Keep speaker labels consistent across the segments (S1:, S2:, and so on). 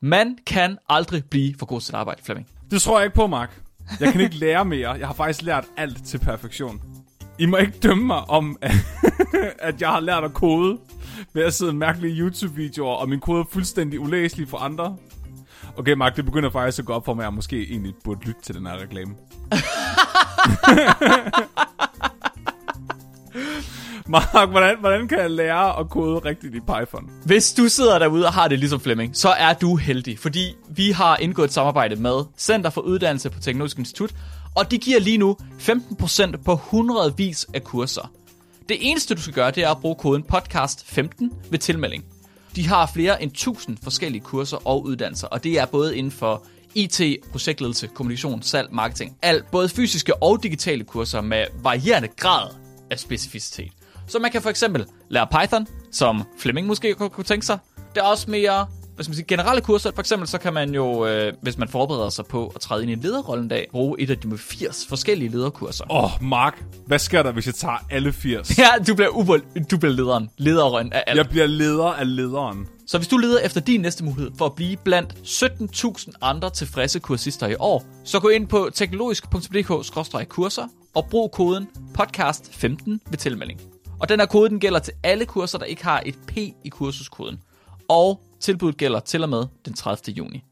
S1: Man kan aldrig blive for god til at arbejde, Flemming.
S2: Det tror jeg ikke på, Mark. Jeg kan ikke lære mere. Jeg har faktisk lært alt til perfektion. I må ikke dømme mig om, at jeg har lært at kode ved at sidde mærkelige YouTube-videoer, og min kode er fuldstændig ulæselig for andre. Okay, Mark, det begynder faktisk at gå op for mig, at jeg måske egentlig burde lytte til den her reklame. Mark, hvordan, hvordan kan jeg lære at kode rigtigt i Python?
S1: Hvis du sidder derude og har det ligesom Flemming, så er du heldig, fordi vi har indgået et samarbejde med Center for Uddannelse på Teknologisk Institut, og de giver lige nu 15% på hundredvis af kurser. Det eneste, du skal gøre, det er at bruge koden podcast15 ved tilmelding. De har flere end 1000 forskellige kurser og uddannelser, og det er både inden for IT, projektledelse, kommunikation, salg, marketing, alt, både fysiske og digitale kurser med varierende grad af specificitet. Så man kan for eksempel lære Python, som Flemming måske kunne tænke sig. Det er også mere skal man sige, generelle kurser. For eksempel så kan man jo, øh, hvis man forbereder sig på at træde ind i en lederrolle en dag, bruge et af de 80 forskellige lederkurser.
S2: Åh, oh, Mark, hvad sker der, hvis jeg tager alle 80?
S1: Ja, du bliver, ubel, du bliver lederen. Lederen af alt.
S2: Jeg bliver leder af lederen.
S1: Så hvis du leder efter din næste mulighed for at blive blandt 17.000 andre tilfredse kursister i år, så gå ind på teknologisk.dk-kurser og brug koden podcast15 ved tilmelding. Og den her kode den gælder til alle kurser, der ikke har et P i kursuskoden. Og tilbuddet gælder til og med den 30. juni.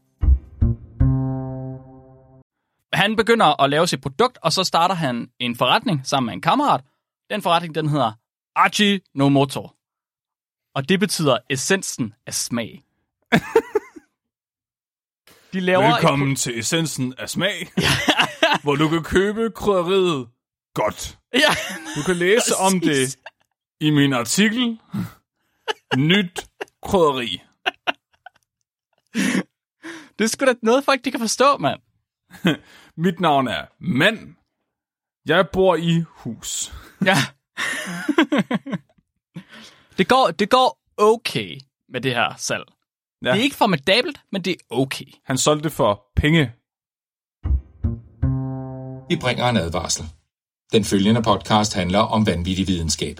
S1: Han begynder at lave sit produkt, og så starter han en forretning sammen med en kammerat. Den forretning, den hedder Archie no Motor. Og det betyder essensen af smag.
S2: De laver Velkommen et... til essensen af smag, hvor du kan købe krydderiet godt.
S1: Ja,
S2: du kan læse præcis. om det i min artikel. Nyt krydderi.
S1: Det er sgu da noget, folk de kan forstå, mand.
S2: Mit navn er Mand. Jeg bor i hus.
S1: Ja. det, går, det går okay med det her salg. Ja. Det er ikke formidabelt, men det er okay.
S2: Han solgte det for penge.
S3: Vi bringer en advarsel. Den følgende podcast handler om vanvittig videnskab.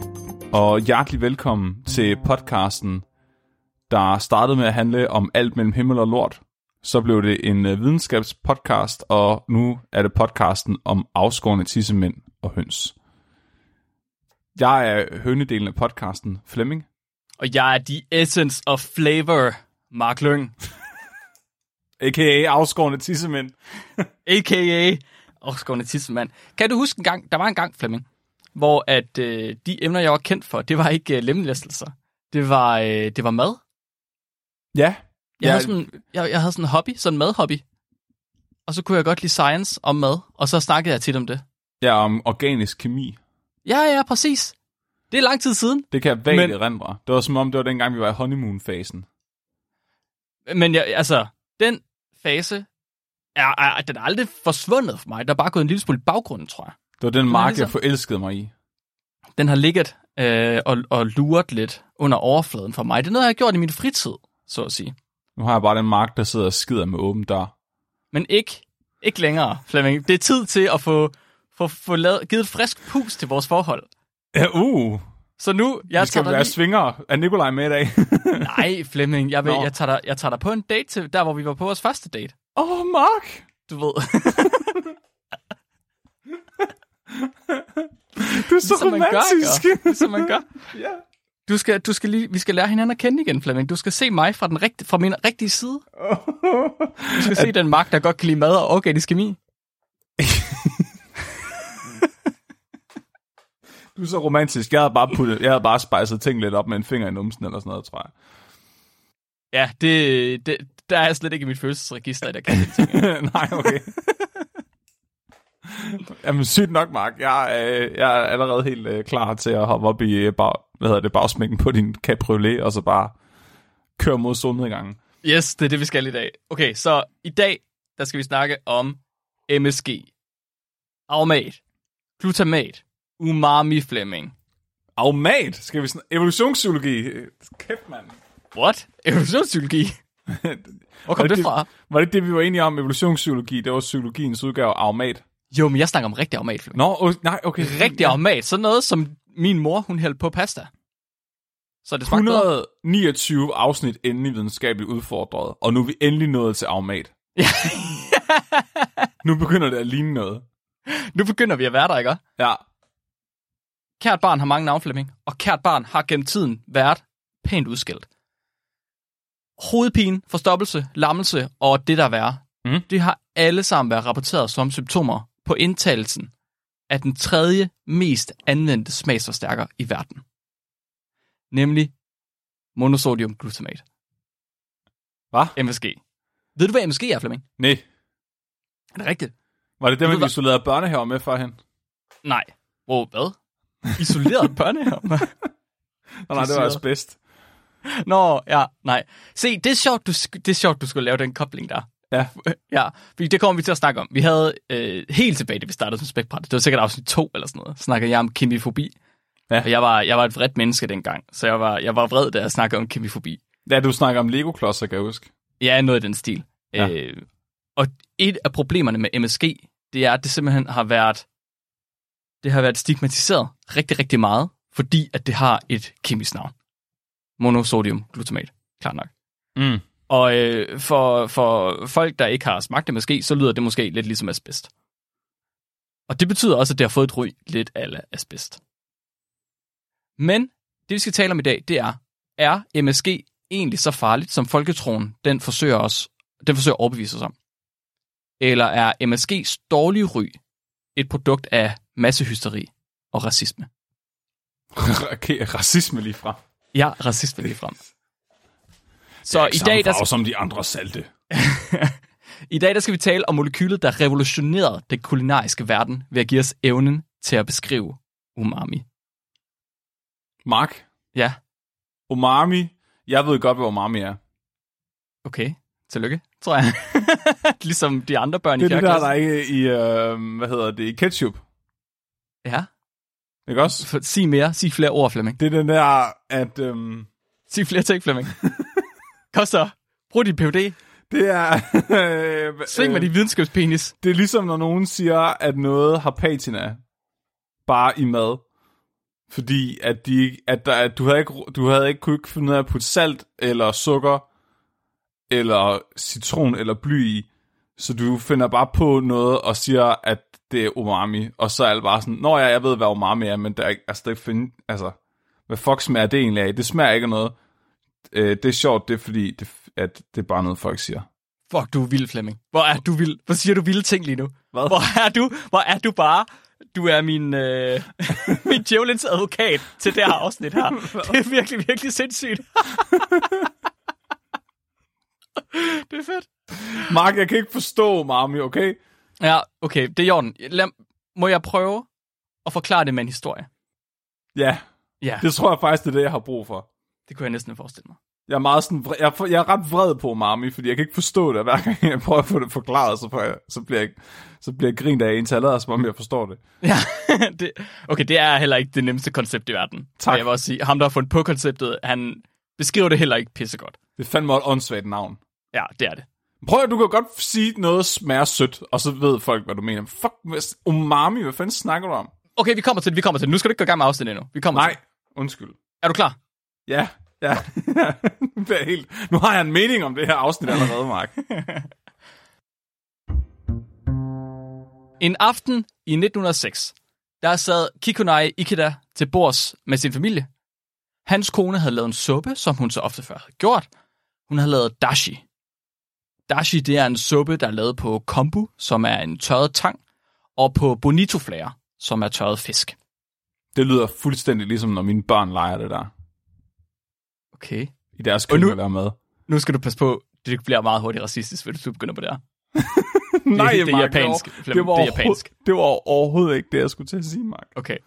S2: og hjertelig velkommen til podcasten der startede med at handle om alt mellem himmel og lort. Så blev det en uh, videnskabspodcast, og nu er det podcasten om afskårende tissemænd og høns. Jeg er hønedelen af podcasten, Flemming.
S1: Og jeg er the essence of flavor, Mark Lyng.
S2: A.k.a. afskårende tissemænd.
S1: A.k.a. afskårende tissemænd. Kan du huske en gang, der var en gang, Flemming, hvor at øh, de emner, jeg var kendt for, det var ikke øh, lemlæstelser. Det var, øh, det var mad.
S2: Ja.
S1: Jeg, ja. Havde sådan, jeg, jeg havde sådan en hobby, sådan en madhobby. Og så kunne jeg godt lide science om mad, og så snakkede jeg tit om det.
S2: Ja, om organisk kemi.
S1: Ja, ja, præcis. Det er lang tid siden.
S2: Det kan jeg vagt men, erindre. Det var som om, det var dengang, vi var i honeymoon-fasen.
S1: Men jeg, altså, den fase er, er, den er aldrig forsvundet for mig. Der er bare gået en lille smule i baggrunden, tror jeg.
S2: Det var den mark, ligesom, jeg forelskede mig i.
S1: Den har ligget øh, og, og luret lidt under overfladen for mig. Det er noget, jeg har gjort i min fritid så at sige.
S2: Nu har jeg bare den mark, der sidder og skider med åben dør.
S1: Men ikke, ikke længere, Flemming. Det er tid til at få, få, få lavet, givet frisk pus til vores forhold.
S2: Ja, uh.
S1: Så nu, jeg
S2: Vi skal
S1: tager
S2: være lige... svinger. Er Nikolaj med i dag?
S1: Nej, Flemming. Jeg, vil, jeg, tager dig, jeg tager dig på en date til der, hvor vi var på vores første date.
S2: Åh, oh, Mark!
S1: Du ved.
S2: du er så ligesom romantisk.
S1: Man gør, ligesom man gør.
S2: ja.
S1: Du skal, du skal lige, vi skal lære hinanden at kende igen, Flemming. Du skal se mig fra, den rigtige, fra min rigtige side. Du skal se den magt, der godt kan lide mad og organisk kemi.
S2: du er så romantisk. Jeg havde bare, puttet, jeg havde bare spejset ting lidt op med en finger i numsen eller sådan noget, tror jeg.
S1: Ja, det, det, der er slet ikke i mit følelsesregister, der kan ting.
S2: Nej, okay. Jamen sygt nok, Mark. Jeg, øh, jeg er allerede helt øh, klar til at hoppe op i øh, bag, hvad hedder det, bagsmækken på din cabriolet, og så bare køre mod solnedgangen.
S1: Yes, det er det, vi skal i dag. Okay, så i dag, der skal vi snakke om MSG, aromat, glutamat, umami Fleming.
S2: Aumat, skal vi sådan... Evolutionspsykologi. Kæft, mand.
S1: What? Evolutionspsykologi? Hvor kom
S2: Var
S1: det,
S2: det-
S1: fra?
S2: Var det det, vi var enige om? Evolutionspsykologi, det var psykologiens udgave af Aumat.
S1: Jo, men jeg snakker om rigtig aromat, Flemming.
S2: Nå, oh, nej, okay.
S1: Rigtig aromat. Sådan noget, som min mor, hun hældte på pasta. Så det smagte bedre.
S2: 129 afsnit endelig videnskabeligt udfordret, og nu er vi endelig nået til.
S1: Ja.
S2: Nu begynder det at ligne noget.
S1: Nu begynder vi at være der, ikke?
S2: Ja,
S1: Kært barn har mange Flemming, og kært barn har gennem tiden været pænt udskilt. Hovedpine, forstoppelse, lammelse og det der er værre,
S2: Mm.
S1: det har alle sammen været rapporteret som symptomer på indtagelsen af den tredje mest anvendte smagsforstærker i verden. Nemlig monosodium glutamat.
S2: Hvad?
S1: MSG. Ved du, hvad MSG er, Flemming?
S2: nej.
S1: Er det rigtigt?
S2: Var det det, man isolerede børnehaver med førhen?
S1: Nej. Wow, hvad? Isoleret børnehave?
S2: Nej, nej, det var asbest.
S1: Nå, ja, nej. Se, det er sjovt, du, det er sjovt, du skulle lave den kobling der.
S2: Ja.
S1: Ja, fordi det kommer vi til at snakke om. Vi havde øh, helt tilbage, da vi startede som spækbræt. Det var sikkert afsnit 2 eller sådan noget. Snakkede jeg om kemifobi.
S2: Ja.
S1: Og jeg var, jeg var et vredt menneske dengang, så jeg var, jeg var vred, da jeg snakkede om kemifobi.
S2: Ja, du snakker om Lego-klodser, kan jeg huske.
S1: Ja, noget i den stil.
S2: Ja.
S1: Øh, og et af problemerne med MSG, det er, at det simpelthen har været, det har været stigmatiseret rigtig, rigtig meget, fordi at det har et kemisk navn. Monosodium glutamat, klart nok.
S2: Mm.
S1: Og øh, for, for folk, der ikke har smagt det måske, så lyder det måske lidt ligesom asbest. Og det betyder også, at det har fået et ry lidt af asbest. Men det, vi skal tale om i dag, det er, er MSG egentlig så farligt, som folketroen den forsøger, os, den forsøger at overbevise os om? Eller er MSG's dårlige ry et produkt af massehysteri og racisme?
S2: okay, racisme lige fra.
S1: Ja, racisme lige frem. Så i dag, der,
S2: som de andre salte.
S1: I dag der skal vi tale om molekylet, der revolutionerede den kulinariske verden ved at give os evnen til at beskrive umami.
S2: Mark,
S1: Ja,
S2: umami. Jeg ved godt, hvad umami er.
S1: okay. Tillykke, tror jeg. ligesom de andre børn
S2: Det
S1: i
S2: er det der, er i, i øh, hvad hedder det, i ketchup.
S1: Ja,
S2: Ikke også?
S1: sig mere. Sig flere ord, Flemming.
S2: Det er den der, at øhm,
S1: Sig flere ting, Flemming. Kom så. Brug din PhD.
S2: det er... øh,
S1: Sving med din videnskabspenis.
S2: Det er ligesom, når nogen siger, at noget har patina bare i mad. Fordi at, de, at, der, at du havde ikke, du havde ikke kunne ikke finde ud af at putte salt, eller sukker, eller citron, eller bly i. Så du finder bare på noget og siger, at det er umami. Og så er alle bare sådan, Nå ja, jeg ved, hvad umami er, men der er ikke, altså, det find, altså, hvad fuck smager det egentlig af? Det smager ikke af noget. Øh, det er sjovt, det er fordi, det, at det er bare noget, folk siger.
S1: Fuck, du er vild, Flemming. Hvor er du vild? Hvor siger du vilde ting lige nu?
S2: Hvad?
S1: Hvor er du? Hvor er du bare? Du er min, øh, min djævelens advokat til det her afsnit her. Det er virkelig, virkelig sindssygt. det er fedt.
S2: Mark, jeg kan ikke forstå umami, okay?
S1: Ja, okay, det er i orden. Lad, må jeg prøve at forklare det med en historie?
S2: Ja,
S1: Ja, det,
S2: det tror jeg faktisk, det er det, jeg har brug for.
S1: Det kunne jeg næsten forestille mig.
S2: Jeg er, meget sådan, jeg, er, jeg er ret vred på umami, fordi jeg kan ikke forstå det, hver gang jeg prøver at få det forklaret, så, jeg, så, bliver, jeg, så bliver jeg grint af en taler, som om jeg forstår det.
S1: Ja, det, okay, det er heller ikke det nemmeste koncept i verden.
S2: Tak.
S1: Og Jeg vil også sige, ham der har fundet på konceptet, han beskriver det heller ikke pissegodt.
S2: Det er fandme et åndssvagt navn.
S1: Ja, det er det.
S2: Prøv at du kan godt sige noget smager sødt, og så ved folk, hvad du mener. Fuck, umami, hvad fanden snakker du om?
S1: Okay, vi kommer til det, vi kommer til det. Nu skal du ikke gå i gang med afsnittet endnu. Vi kommer
S2: Nej,
S1: til
S2: undskyld.
S1: Er du klar?
S2: Ja, ja. Nu bliver jeg helt... Nu har jeg en mening om det her afsnit allerede, Mark.
S1: En aften i 1906, der sad Kikunai Ikeda til bords med sin familie. Hans kone havde lavet en suppe, som hun så ofte før havde gjort. Hun havde lavet dashi. Dashi, det er en suppe, der er lavet på kombu, som er en tørret tang, og på bonitoflager, som er tørret fisk.
S2: Det lyder fuldstændig ligesom, når mine børn leger det der.
S1: Okay.
S2: I deres
S1: og
S2: mad.
S1: Nu skal du passe på, det bliver meget hurtigt racistisk, hvis du begynder på det her.
S2: Nej,
S1: det er
S2: Mark,
S1: japansk,
S2: Det var, det, var
S1: det er japansk.
S2: det var overhovedet ikke det, jeg skulle til at sige, Mark.
S1: Okay.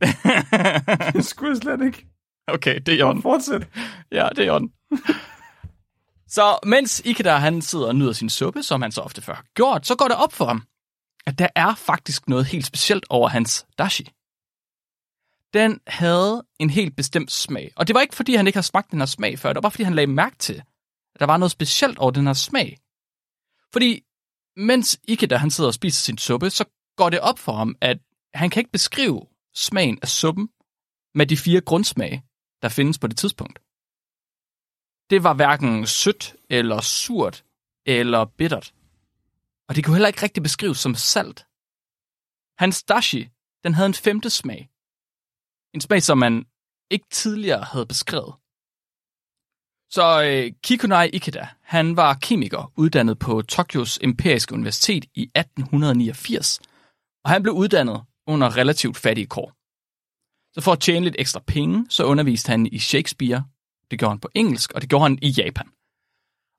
S2: Det skulle jeg slet ikke.
S1: okay, det er i orden.
S2: Fortsæt.
S1: Ja, det er i orden. Så mens Ikeda han sidder og nyder sin suppe, som han så ofte før har gjort, så går det op for ham, at der er faktisk noget helt specielt over hans dashi. Den havde en helt bestemt smag. Og det var ikke, fordi han ikke har smagt den her smag før. Det var bare, fordi han lagde mærke til, at der var noget specielt over den her smag. Fordi mens Ikeda han sidder og spiser sin suppe, så går det op for ham, at han kan ikke beskrive smagen af suppen med de fire grundsmage, der findes på det tidspunkt. Det var hverken sødt, eller surt, eller bittert. Og det kunne heller ikke rigtig beskrives som salt. Hans dashi, den havde en femte smag. En smag, som man ikke tidligere havde beskrevet. Så øh, Kikunai Ikeda, han var kemiker, uddannet på Tokyos Imperiske Universitet i 1889, og han blev uddannet under relativt fattige kår. Så for at tjene lidt ekstra penge, så underviste han i Shakespeare. Det gjorde han på engelsk, og det gjorde han i Japan.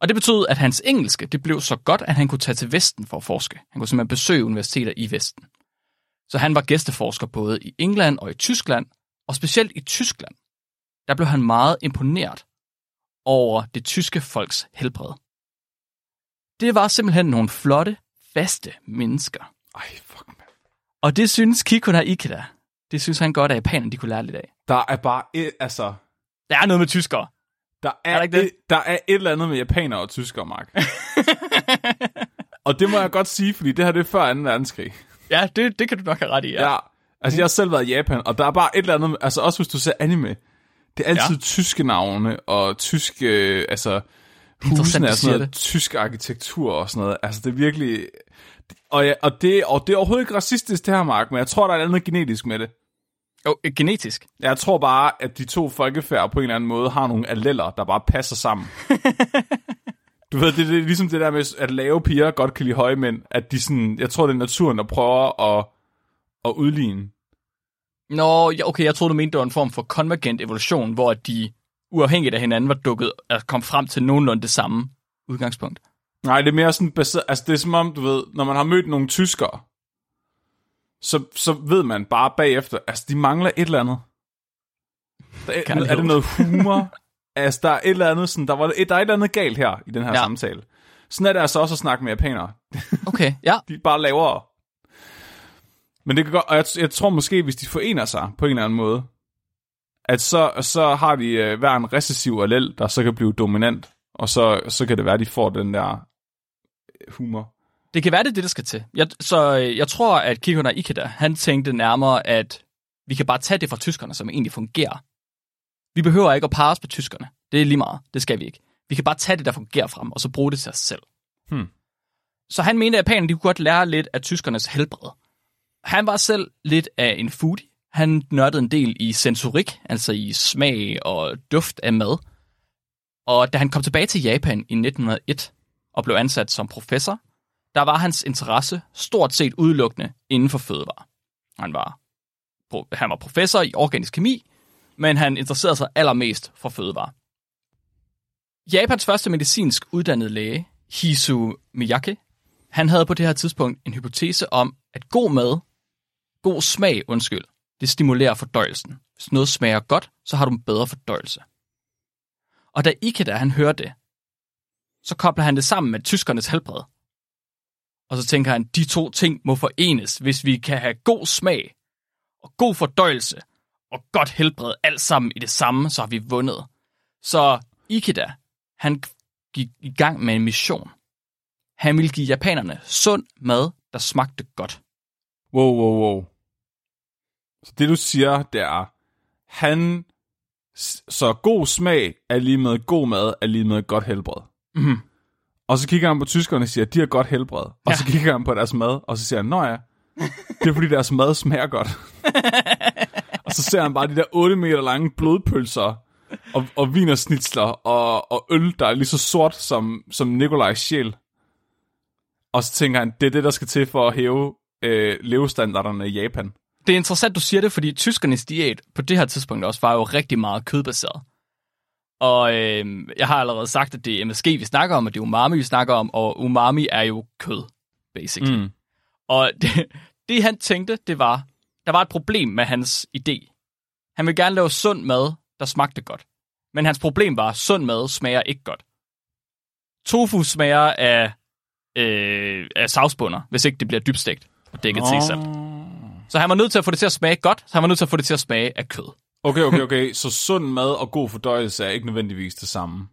S1: Og det betød, at hans engelske det blev så godt, at han kunne tage til Vesten for at forske. Han kunne simpelthen besøge universiteter i Vesten. Så han var gæsteforsker både i England og i Tyskland, og specielt i Tyskland. Der blev han meget imponeret over det tyske folks helbred. Det var simpelthen nogle flotte, faste mennesker.
S2: Ej, fuck, man.
S1: Og det synes Kikuna Ikeda. Det synes han godt, at japanerne de kunne lære lidt af.
S2: Der er bare et, altså...
S1: Der er noget med tyskere.
S2: Der er,
S1: Er der ikke det?
S2: et, der er et eller andet med japanere og tyskere, Mark. og det må jeg godt sige, fordi det her det er før 2. verdenskrig.
S1: Ja, det, det kan du nok have ret i, ja.
S2: Ja. Altså, jeg har selv været i Japan, og der er bare et eller andet... Altså, også hvis du ser anime. Det er altid
S1: Ja.
S2: tyske navne, og tyske... Øh, altså, husene er sådan noget tysk arkitektur og sådan noget. Altså, det er virkelig... Og, ja, og, det, og det er overhovedet ikke racistisk, det her, Mark, men jeg tror, der er noget genetisk med det.
S1: Oh, genetisk.
S2: Jeg tror bare, at de to folkefærd på en eller anden måde har nogle alleller, der bare passer sammen. du ved, det, det er ligesom det der med, at lave piger godt kan lide høje mænd. At de sådan, jeg tror, det er naturen, der prøver at, at udligne.
S1: Nå, ja, okay, jeg troede, du mente, det var en form for konvergent evolution, hvor de uafhængigt af hinanden var dukket og kom frem til nogenlunde det samme udgangspunkt.
S2: Nej, det er mere sådan baseret, altså det er som om, du ved, når man har mødt nogle tyskere, så, så ved man bare bagefter, altså de mangler et eller andet. Der er, er det noget humor? altså der er et eller andet sådan, der, var, der er et eller andet galt her i den her
S1: ja.
S2: samtale. Sådan er det altså også at snakke med japanere.
S1: Okay, ja.
S2: De er bare lavere. Men det kan godt, og jeg, jeg tror måske, hvis de forener sig på en eller anden måde, at så, så har de øh, hver en recessiv allel, der så kan blive dominant, og så, så kan det være, at de får den der øh, humor.
S1: Det kan være, det er det, der skal til. Jeg, så øh, jeg tror, at Kikuna Ikeda, han tænkte nærmere, at vi kan bare tage det fra tyskerne, som egentlig fungerer. Vi behøver ikke at parre os på tyskerne. Det er lige meget. Det skal vi ikke. Vi kan bare tage det, der fungerer frem, og så bruge det til os selv.
S2: Hmm.
S1: Så han mente, at japanerne de kunne godt lære lidt af tyskernes helbred. Han var selv lidt af en foodie. Han nørdede en del i sensorik, altså i smag og duft af mad. Og da han kom tilbage til Japan i 1901 og blev ansat som professor, der var hans interesse stort set udelukkende inden for fødevare. Han var, han var professor i organisk kemi, men han interesserede sig allermest for fødevare. Japans første medicinsk uddannede læge, Hisu Miyake, han havde på det her tidspunkt en hypotese om, at god mad, god smag, undskyld, det stimulerer fordøjelsen. Hvis noget smager godt, så har du en bedre fordøjelse. Og da Ikeda han hørte det, så kobler han det sammen med tyskernes helbred. Og så tænker han, de to ting må forenes, hvis vi kan have god smag og god fordøjelse og godt helbred alt sammen i det samme, så har vi vundet. Så Ikeda, han gik i gang med en mission. Han ville give japanerne sund mad, der smagte godt.
S2: Wow, wow, wow. Så det du siger, det er, han, så god smag er lige med god mad, er lige med godt helbred.
S1: Mhm.
S2: Og så kigger han på tyskerne og siger, de har godt helbred. Og
S1: Ja.
S2: så kigger han på deres mad, og så siger han, nå ja, det er fordi deres mad smager godt. og så ser han bare de der 8 meter lange blodpølser, og, og vinersnitsler, og, og øl, der er lige så sort som, som Nikolajs sjæl. Og så tænker han, det er det, der skal til for at hæve øh, levestandarderne i Japan.
S1: Det er interessant, du siger det, fordi tyskernes diæt på det her tidspunkt også var jo rigtig meget kødbaseret. Og øh, jeg har allerede sagt, at det er MSG, vi snakker om, og det er umami, vi snakker om, og umami er jo kød, basically.
S2: Mm.
S1: Og det, det han tænkte, det var, der var et problem med hans idé. Han ville gerne lave sund mad, der smagte godt. Men hans problem var, at sund mad smager ikke godt. Tofu smager af, øh, af savsbunder, hvis ikke det bliver dybstegt og dækket til salt. Så han var nødt til at få det til at smage godt, så han var nødt til at få det til at smage af kød.
S2: Okay, okay, okay. Så sund mad og god fordøjelse er ikke nødvendigvis det samme.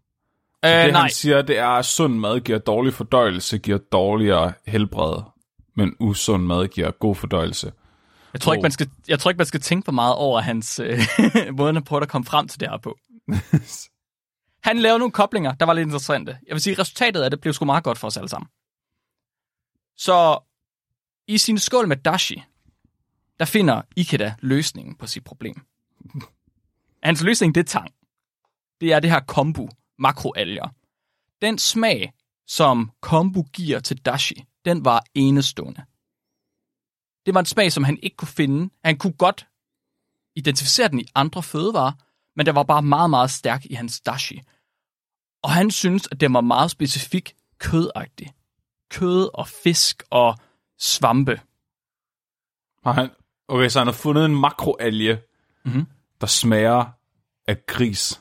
S1: Øh,
S2: det
S1: nej,
S2: han siger, det er, at sund mad giver dårlig fordøjelse, giver dårligere helbred. Men usund mad giver god fordøjelse.
S1: jeg tror, ikke, man skal, jeg tror ikke, man skal tænke for meget over hans øh, måde på at komme frem til det her på. Han lavede nogle koblinger, der var lidt interessante. Jeg vil sige, resultatet af det blev sgu meget godt for os alle sammen. Så i sin skål med dashi, der finder Ikeda løsningen på sit problem. Hans løsning, det er tang. Det er det her kombu, makroalger. Den smag, som kombu giver til dashi, den var enestående. Det var en smag, som han ikke kunne finde. Han kunne godt identificere den i andre fødevarer, men der var bare meget, meget stærk i hans dashi. Og han synes, at den var meget specifik kødagtig. Kød og fisk og svampe.
S2: Har han, okay, så han har fundet en makroalge,
S1: Mhm.
S2: der smager af gris.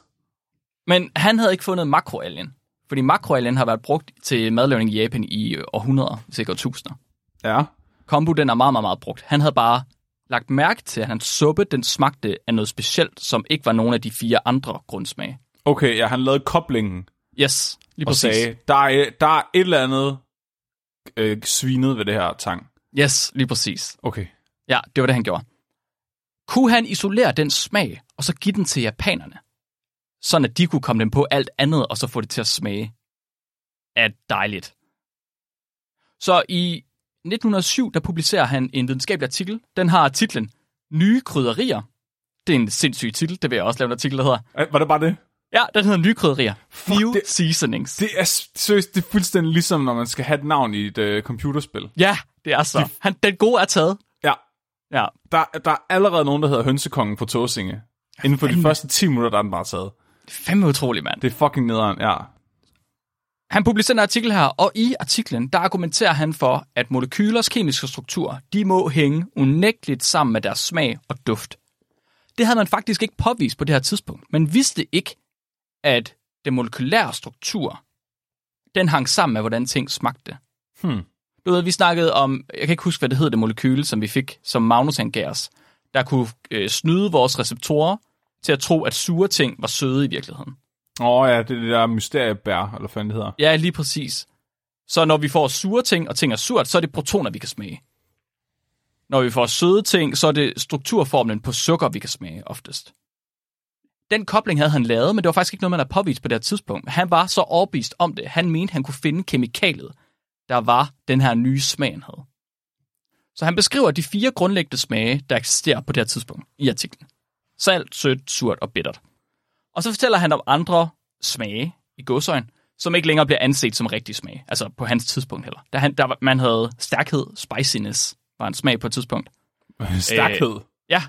S1: Men han havde ikke fundet makroalgen. Fordi makroalgen har været brugt til madlavning i Japan i århundreder, sikkert tusinder.
S2: Ja.
S1: Kombu, den er meget, meget, meget brugt. Han havde bare lagt mærke til, at hans suppe, den smagte af noget specielt, som ikke var nogen af de fire andre grundsmage.
S2: Okay, ja, han lavede koblingen
S1: Yes, lige
S2: og
S1: præcis.
S2: sagde, der er, der er et eller andet øh, svinet ved det her tang.
S1: Yes, lige præcis.
S2: Okay.
S1: Ja, det var det, han gjorde. Kunne han isolere den smag, og så give den til japanerne? Sådan at de kunne komme dem på alt andet, og så få det til at smage af dejligt. Så i 1907, der publicerer han en videnskabelig artikel. Den har titlen Nye krydderier. Det er en sindssyg titel, det vil jeg også lave en artikel, der hedder.
S2: Var det bare det?
S1: Ja, den hedder Nye krydderier. Few
S2: det-
S1: seasonings.
S2: Det er seriøst, det er fuldstændig ligesom, når man skal have et navn i et øh, computerspil.
S1: Ja, det er så. Han, den gode er taget.
S2: Ja,
S1: Ja,
S2: der, der er allerede nogen, der hedder Hønsekongen på Tåsinge. Inden for de
S1: fandme.
S2: første 10 minutter, der er den bare taget.
S1: det er fandme utroligt, mand.
S2: Det er fucking nederen, ja.
S1: Han publicerer en artikel her, og i artiklen, der argumenterer han for, at molekylers kemiske struktur, de må hænge unægteligt sammen med deres smag og duft. Det havde man faktisk ikke påvist på det her tidspunkt. Man vidste ikke, at den molekylære struktur, den hang sammen med, hvordan ting smagte.
S2: Hmm.
S1: Du ved, vi snakkede om, jeg kan ikke huske, hvad det hed, det molekyle, som vi fik, som Magnus han gav os, der kunne øh, snyde vores receptorer til at tro, at sure ting var søde i virkeligheden.
S2: Åh oh, ja, det er det der mysteriebær, eller hvad det hedder.
S1: Ja, lige præcis. Så når vi får sure ting, og ting er surt, så er det protoner, vi kan smage. Når vi får søde ting, så er det strukturformlen på sukker, vi kan smage oftest. Den kobling havde han lavet, men det var faktisk ikke noget, man har påvist på det tidspunkt. Han var så overbevist om det. Han mente, han kunne finde kemikaliet, der var den her nye smag, han havde. Så han beskriver de fire grundlæggende smage, der eksisterer på det her tidspunkt i artiklen. Salt, sødt, surt og bittert. Og så fortæller han om andre smage i godsøjen, som ikke længere bliver anset som rigtig smag. Altså på hans tidspunkt heller. Der, han, der, man havde stærkhed, spiciness, var en smag på et tidspunkt.
S2: Stærkhed.
S1: Ja,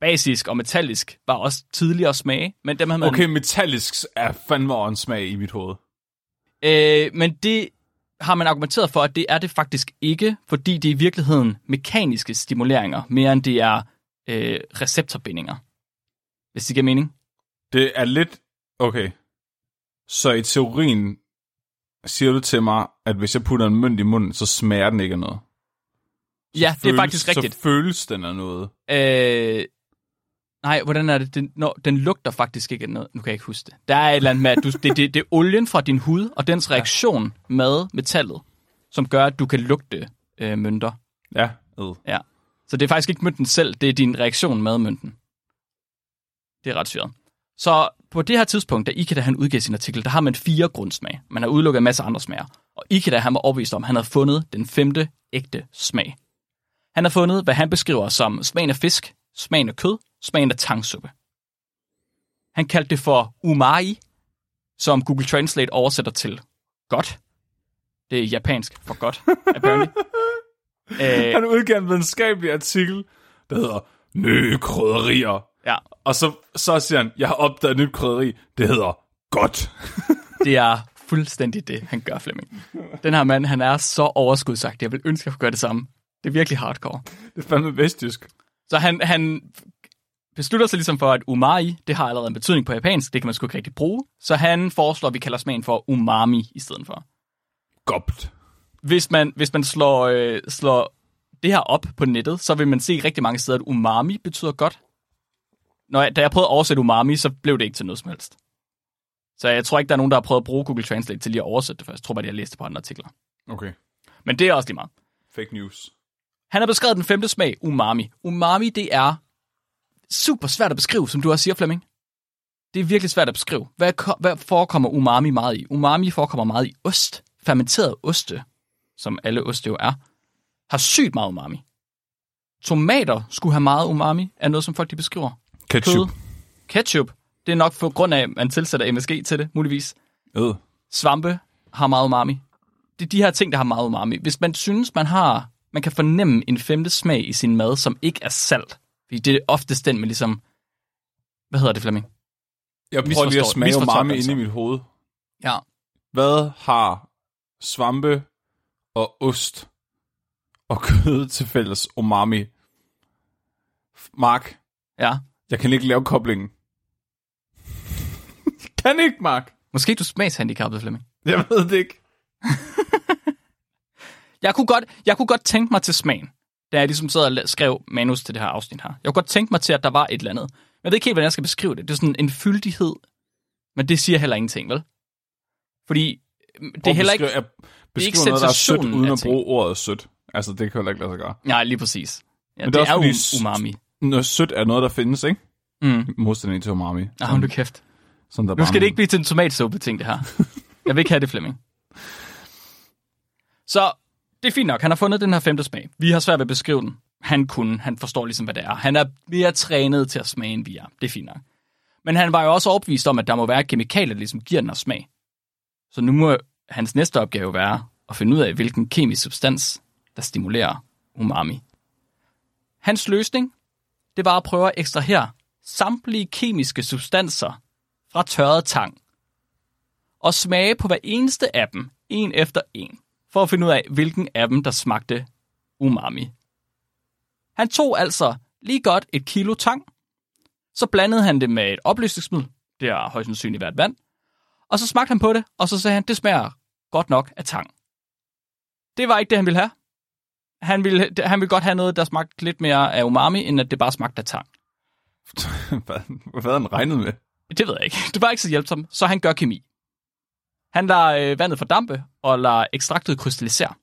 S1: basisk og metallisk var også tidligere smage, men dem havde man...
S2: Okay, metallisk er fandme en smag i mit hoved.
S1: Øh, men det har man argumenteret for, at det er det faktisk ikke, fordi det er i virkeligheden mekaniske stimuleringer, mere end det er øh, receptorbindinger. Hvis det giver mening.
S2: Det er lidt... Okay. Så i teorien siger du til mig, at hvis jeg putter en mønt i munden, så smager den ikke af noget.
S1: Ja, det er faktisk
S2: så
S1: rigtigt.
S2: Så føles den af noget.
S1: Øh, nej, hvordan er det? Den, no, den lugter faktisk ikke af noget. Nu kan jeg ikke huske det. Der er et eller andet med, at du, det, det, det er olien fra din hud, og dens reaktion med metallet, som gør, at du kan lugte øh, mønter.
S2: Ja, øh.
S1: Ja. Så det er faktisk ikke mønten selv, det er din reaktion med mønten. Det er ret syret. Så på det her tidspunkt, da Ikeda han udgav sin artikel, der har man fire grundsmag. Man har udelukket en masse andre smager. Og Ikeda han var overbevist om, at han havde fundet den femte ægte smag. Han har fundet, hvad han beskriver som smagen af fisk, smagen af kød, smagen af tangsuppe. Han kaldte det for umai, som Google Translate oversætter til godt. Det er japansk for godt, apparently. øh,
S2: Han udgav en videnskabelig artikel, der hedder Nye krydderier.
S1: ja,
S2: Og så, så siger han, jeg har opdaget et nyt krydderi, det hedder godt.
S1: Det er fuldstændig det, han gør, Flemming. Den her mand, han er så overskudsagt. Jeg vil ønske, at jeg kunne gøre det samme. Det er virkelig hardcore.
S2: Det er fandme vestjysk.
S1: Så han, han beslutter sig ligesom for, at umai, det har allerede en betydning på japansk, det kan man sgu ikke rigtig bruge. Så han foreslår, at vi kalder smagen for umami i stedet for.
S2: Gobt.
S1: Hvis man, hvis man slår, øh, slår det her op på nettet, så vil man se rigtig mange steder, at umami betyder godt. Når jeg, da jeg prøvede at oversætte umami, så blev det ikke til noget som helst. Så jeg tror ikke, der er nogen, der har prøvet at bruge Google Translate til lige at oversætte det først. Jeg tror bare, de har læst det på andre artikler.
S2: Okay.
S1: Men det er også lige meget.
S2: Fake news.
S1: Han har beskrevet den femte smag, umami. Umami, det er super svært at beskrive, som du også siger, Flemming. Det er virkelig svært at beskrive. Hvad, hvad forekommer umami meget i? Umami forekommer meget i ost. Fermenteret oste, som alle oste jo er, har sygt meget umami. Tomater skulle have meget umami, er noget, som folk de beskriver.
S2: Ketchup.
S1: Kød. Ketchup. Det er nok for grund af, at man tilsætter MSG til det, muligvis.
S2: Øh.
S1: Svampe har meget umami. Det er de her ting, der har meget umami. Hvis man synes, man har, man kan fornemme en femte smag i sin mad, som ikke er salt. Fordi det er oftest den med ligesom, hvad hedder det, Flemming?
S2: Jeg prøver lige at smage umami
S1: altså.
S2: inde i mit hoved.
S1: Ja.
S2: Hvad har svampe og ost og kød til fælles umami? Mark,
S1: Ja.
S2: jeg kan ikke lave koblingen. kan ikke, Mark.
S1: Måske du smagshandicappet, Flemming.
S2: Jeg ved det ikke.
S1: Jeg kunne, godt, jeg kunne godt tænke mig til smagen, da jeg ligesom sad og skrev manus til det her afsnit her. Jeg kunne godt tænke mig til, at der var et eller andet. Men jeg ved ikke helt, hvordan jeg skal beskrive det. Det er sådan en fyldighed, men det siger heller ingenting, vel? Fordi øh, det er heller ikke...
S2: Jeg beskriver
S1: ikke
S2: noget, der er sødt, uden at
S1: ting.
S2: bruge ordet sødt. Altså, det kan heller ikke lade sig gøre.
S1: Ja, lige præcis. Ja,
S2: Men
S1: det,
S2: det er
S1: er,
S2: også
S1: er um, umami.
S2: Noget sødt er noget, der findes, ikke?
S1: Mm.
S2: I modsætning til umami.
S1: Ah, nu kæft.
S2: Sådan der
S1: Nu skal det ikke blive til en tomatsuppe-ting, det her. Jeg vil ikke have det, Flemming. Så det er fint nok. Han har fundet den her femte smag. Vi har svært ved at beskrive den. Han kunne. Han forstår ligesom, hvad det er. Han er mere trænet til at smage, end vi er. Det er fint nok. Men han var jo også overbevist om, at der må være kemikalier, der ligesom giver den her smag. Så nu må hans næste opgave være at finde ud af, hvilken kemisk substans, der stimulerer umami. Hans løsning, det var at prøve at ekstrahere samtlige kemiske substanser fra tørret tang og smage på hver eneste af dem, en efter en, for at finde ud af, hvilken af dem, der smagte umami. Han tog altså lige godt et kilo tang, så blandede han det med et opløsningsmiddel, det er højst sandsynligt hvert vand, og så smagte han på det, og så sagde han, det smager godt nok af tang. Det var ikke det, han ville have. Han ville, han ville godt have noget, der smagte lidt mere af umami, end at det bare smagte af tang.
S2: hvad, hvad havde han regnet med?
S1: Det ved jeg ikke. Det var ikke så hjælpsomt, så han gør kemi. Han lader øh, vandet fordampe og lader ekstraktet krystallisere.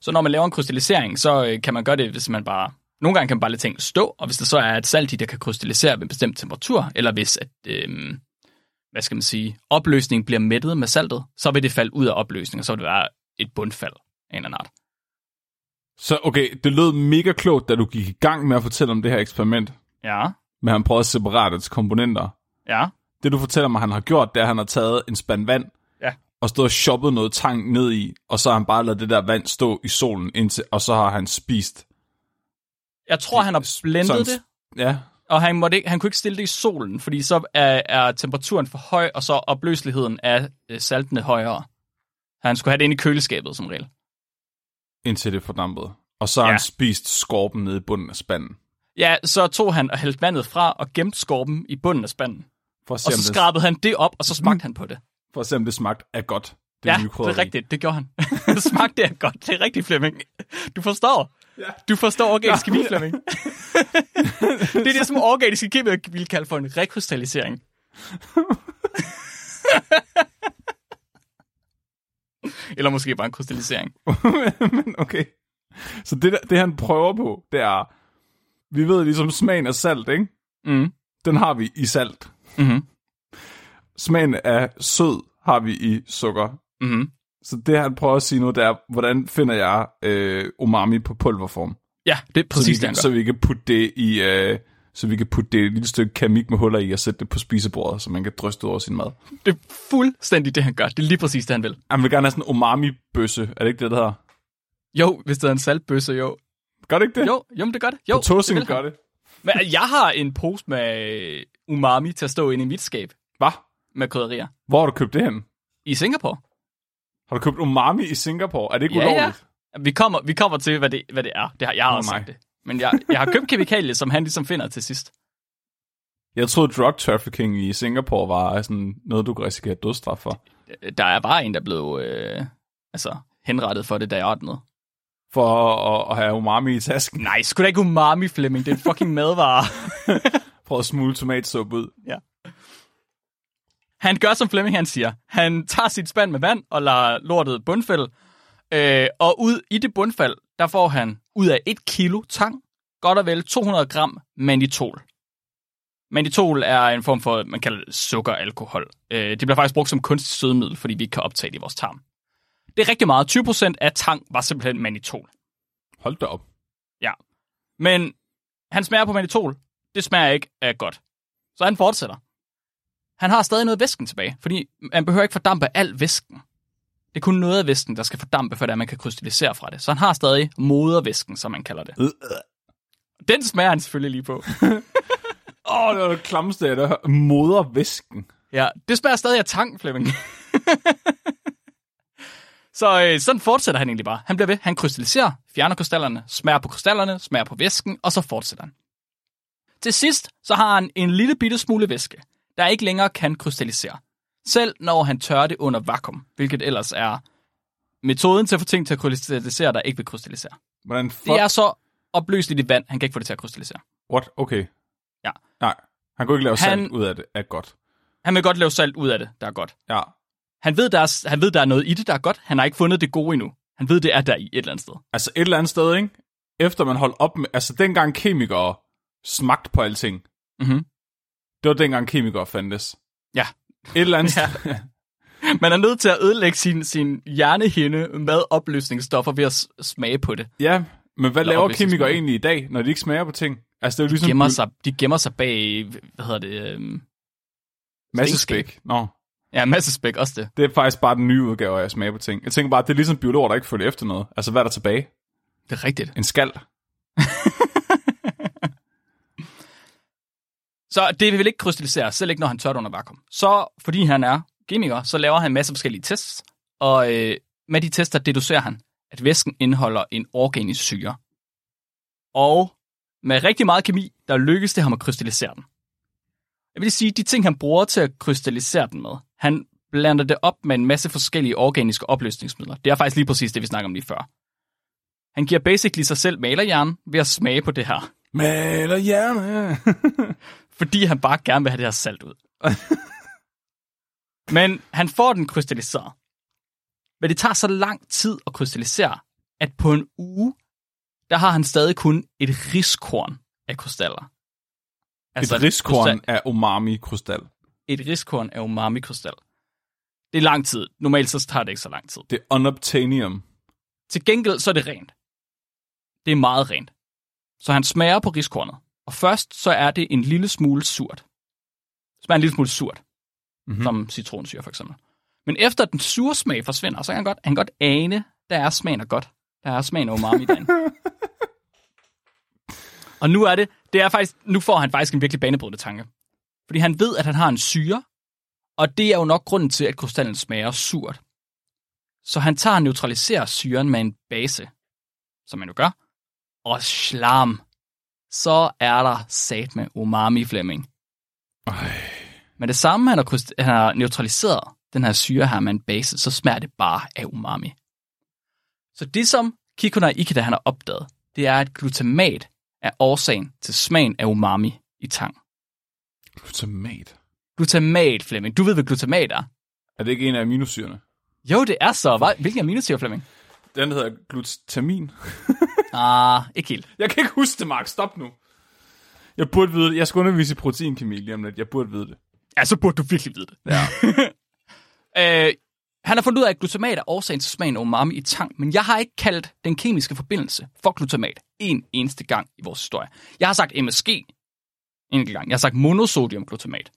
S1: Så når man laver en krystallisering, så øh, kan man gøre det, hvis man bare... Nogle gange kan man bare lade ting stå, og hvis der så er et salt i, der kan krystallisere ved en bestemt temperatur, eller hvis at, øh, hvad skal man sige, opløsningen bliver mættet med saltet, så vil det falde ud af opløsningen, og så vil det være et bundfald af en eller anden art.
S2: Så okay, det lød mega klogt, da du gik i gang med at fortælle om det her eksperiment,
S1: Ja,
S2: men han prøvede til komponenter.
S1: ja,
S2: Det du fortæller mig, han har gjort, det er, at han har taget en spand vand,
S1: Ja.
S2: og stået og shoppet noget tang ned i, og så har han bare ladet det der vand stå i solen, indtil, og så har han spist.
S1: Jeg tror, han har blendet
S2: Sådan-
S1: det,
S2: Ja,
S1: Og han, måtte ikke, han kunne ikke stille det i solen, fordi så er, er temperaturen for høj, og så opløseligheden af øh, saltene højere. Han skulle have det inde i køleskabet som regel.
S2: indtil det fordampede. Og så har
S1: Ja.
S2: han spist skorpen nede i bunden af spanden.
S1: Ja, så tog han og hældte vandet fra og gemte skorpen i bunden af spanden.
S2: For
S1: Og så skrabede han det op, og så smagte han på det.
S2: for at se, om det smagte af godt. Det
S1: ja,
S2: nye
S1: det er rigtigt. Det gjorde han. smagte det godt. Det er rigtigt, Flemming. Du forstår.
S2: Ja.
S1: Du forstår organisk kemi, Flemming. det er det, som organiske kemi vil kalde for en rekrystallisering. Eller måske bare en krystallisering.
S2: Men okay. Så det, det, han prøver på, det er, vi ved ligesom smagen af salt, ikke?
S1: Mm.
S2: Den har vi i salt.
S1: Mm-hmm.
S2: Smagen af sød har vi i sukker.
S1: Mm-hmm.
S2: Så det, han prøver at sige nu, det er, hvordan finder jeg øh, umami på pulverform?
S1: Ja, det er
S2: Så vi,
S1: præcis det,
S2: så vi kan putte det i... Øh, så vi kan putte det et lille stykke keramik med huller i og sætte det på spisebordet, så man kan dryste over sin mad.
S1: Det er fuldstændig det, han gør. Det er lige præcis det, han vil.
S2: Han vil gerne have sådan en umami-bøsse. Er det ikke det, der hedder?
S1: Jo, hvis det er en saltbøsse, jo.
S2: Gør det ikke det?
S1: Jo, jo, men det gør det. Jo,
S2: På
S1: det
S2: gør det.
S1: Men jeg har en pose med umami til at stå inde i mit skab
S2: Hvad?
S1: med krydderier.
S2: Hvor har du købt det hen?
S1: I Singapore.
S2: Har du købt umami i Singapore? Er det ikke
S1: Ja, ja.
S2: ulovligt?
S1: Vi kommer, vi kommer til, hvad det, hvad det er. Det har, jeg har
S2: Åh,
S1: også
S2: nej.
S1: sagt det. Men jeg, jeg har købt kemikalier, som han ligesom finder til sidst.
S2: Jeg troede, drug trafficking i Singapore var sådan noget, du kunne risikere dødsstraf for.
S1: Der er bare en, der blev øh, altså, henrettet for det, da jeg ordnede.
S2: For at, at have umami i tasken.
S1: Nej, sgu da ikke umami, Flemming. Det er en fucking madvare.
S2: Prøv at smule tomatsuppe ud.
S1: ja. Han gør, som Flemming han siger. Han tager sit spand med vand og lader lortet bundfælde. Øh, og ud i det bundfald, der får han ud af et kilo tang, godt og vel 200 gram manitol. Manitol er en form for, man kalder det sukkeralkohol. Øh, det bliver faktisk brugt som kunstig sødemiddel, fordi vi ikke kan optage det i vores tarm. Det er rigtig meget. 20% af tang var simpelthen manitol.
S2: Hold da op.
S1: Ja. Men han smager på manitol. Det smager ikke af godt. Så han fortsætter. Han har stadig noget væsken tilbage, fordi man behøver ikke fordampe al væsken. Det er kun noget af væsken, der skal fordampe, for at man kan krystallisere fra det. Så han har stadig modervæsken, som man kalder det.
S2: Øh.
S1: Den smager han selvfølgelig lige på.
S2: Åh, oh, det var det klammeste, jeg har Modervæsken.
S1: Ja, det smager stadig af tang, Flemming. så øh, sådan fortsætter han egentlig bare. Han bliver ved, han krystalliserer, fjerner krystallerne, smager på krystallerne, smager på væsken, og så fortsætter han. Til sidst, så har han en lille bitte smule væske, der ikke længere kan krystallisere. Selv når han tørrer det under vakuum, hvilket ellers er metoden til at få ting til at krystallisere, der ikke vil krystallisere.
S2: Hvordan fuck?
S1: Det er så opløseligt i vand, han kan ikke få det til at krystallisere.
S2: What? Okay.
S1: Ja.
S2: Nej, han kunne ikke lave
S1: Han-
S2: salt ud af det. Er godt.
S1: Han vil godt lave salt ud af det, der er godt.
S2: Ja.
S1: Han ved, der er, han ved, der er noget i det, der er godt. Han har ikke fundet det gode endnu. Han ved, det er der i et eller andet sted.
S2: Altså et eller andet sted, ikke? Efter man holdt op med... Altså dengang kemikere smagte på alting.
S1: Mhm.
S2: Det var dengang kemikere fandtes.
S1: Ja.
S2: Et eller andet
S1: Ja.
S2: sted.
S1: Man er nødt til at ødelægge sin, sin hjernehinde med opløsningsstoffer ved at smage på det.
S2: ja, men hvad
S1: Eller
S2: laver kemikere egentlig i dag, når de ikke smager på ting? Altså det er jo ligesom...
S1: Gemmer sig, de gemmer sig bag, hvad hedder det, øhm,
S2: Masse spæk. Nå,
S1: ja, masse spæk, også det.
S2: det er faktisk bare den nye udgave af at smage på ting. Jeg tænker bare, det er ligesom biologer, der ikke følger efter noget. Altså hvad er der tilbage?
S1: Det er rigtigt.
S2: En skal.
S1: Så det vil ikke krystallisere, selv ikke når han tør under vakuum. Så fordi han er kemiker, så laver han en masse forskellige tests, og øh, med de tester deducerer han, at væsken indeholder en organisk syre. Og med rigtig meget kemi, der lykkes det ham at krystallisere den. Jeg vil sige, de ting, han bruger til at krystallisere den med, han blander det op med en masse forskellige organiske opløsningsmidler. Det er faktisk lige præcis det, vi snakker om lige før. Han giver basically sig selv malerhjernen ved at smage på det her
S2: Maler hjerne.
S1: fordi han bare gerne vil have det her salt ud. Men han får den krystalliseret. Men det tager så lang tid at krystallisere, at på en uge, der har han stadig kun et riskorn af krystaller.
S2: Altså et riskorn af umami-krystal.
S1: Et riskorn af umami-krystal. Det er lang tid. Normalt så tager det ikke så lang tid.
S2: Det er unobtainium.
S1: Til gengæld så er det rent. Det er meget rent. Så han smager på riskornet. Og først så er det en lille smule surt. Det smager en lille smule surt. Mm-hmm. Som citronsyre for eksempel. Men efter den sure smag forsvinder, så kan han godt, han godt ane, der er smagen af godt. Der er smagen af umami derinde. og nu er det, det er faktisk, nu får han faktisk en virkelig banebrydende tanke. Fordi han ved, at han har en syre, og det er jo nok grunden til, at krystallen smager surt. Så han tager og neutraliserer syren med en base, som man jo gør, og slam. Så er der sat med umami Flemming. Men det samme, han har, kryst- han har neutraliseret den her syre her med en base, så smager det bare af umami. Så det, som Kikuna Ikeda han har opdaget, det er, at glutamat er årsagen til smagen af umami i tang.
S2: Glutamat.
S1: Glutamat, Flemming. Du ved, hvad glutamat er.
S2: Er det ikke en af aminosyrene?
S1: Jo, det er så. Hvad? Hvilken aminosyre, Flemming?
S2: Den hedder glutamin.
S1: Ah, ikke helt.
S2: Jeg kan ikke huske det, Mark. Stop nu. Jeg burde vide det. Jeg skal undervise i proteinkemi lige om lidt. Jeg burde vide det.
S1: Ja, så burde du virkelig vide det.
S2: Ja.
S1: Øh, han har fundet ud af, at glutamat er årsagen til smagen af umami i tang, men jeg har ikke kaldt den kemiske forbindelse for glutamat en eneste gang i vores historie. Jeg har sagt MSG en enkelt gang. Jeg har sagt monosodiumglutamat.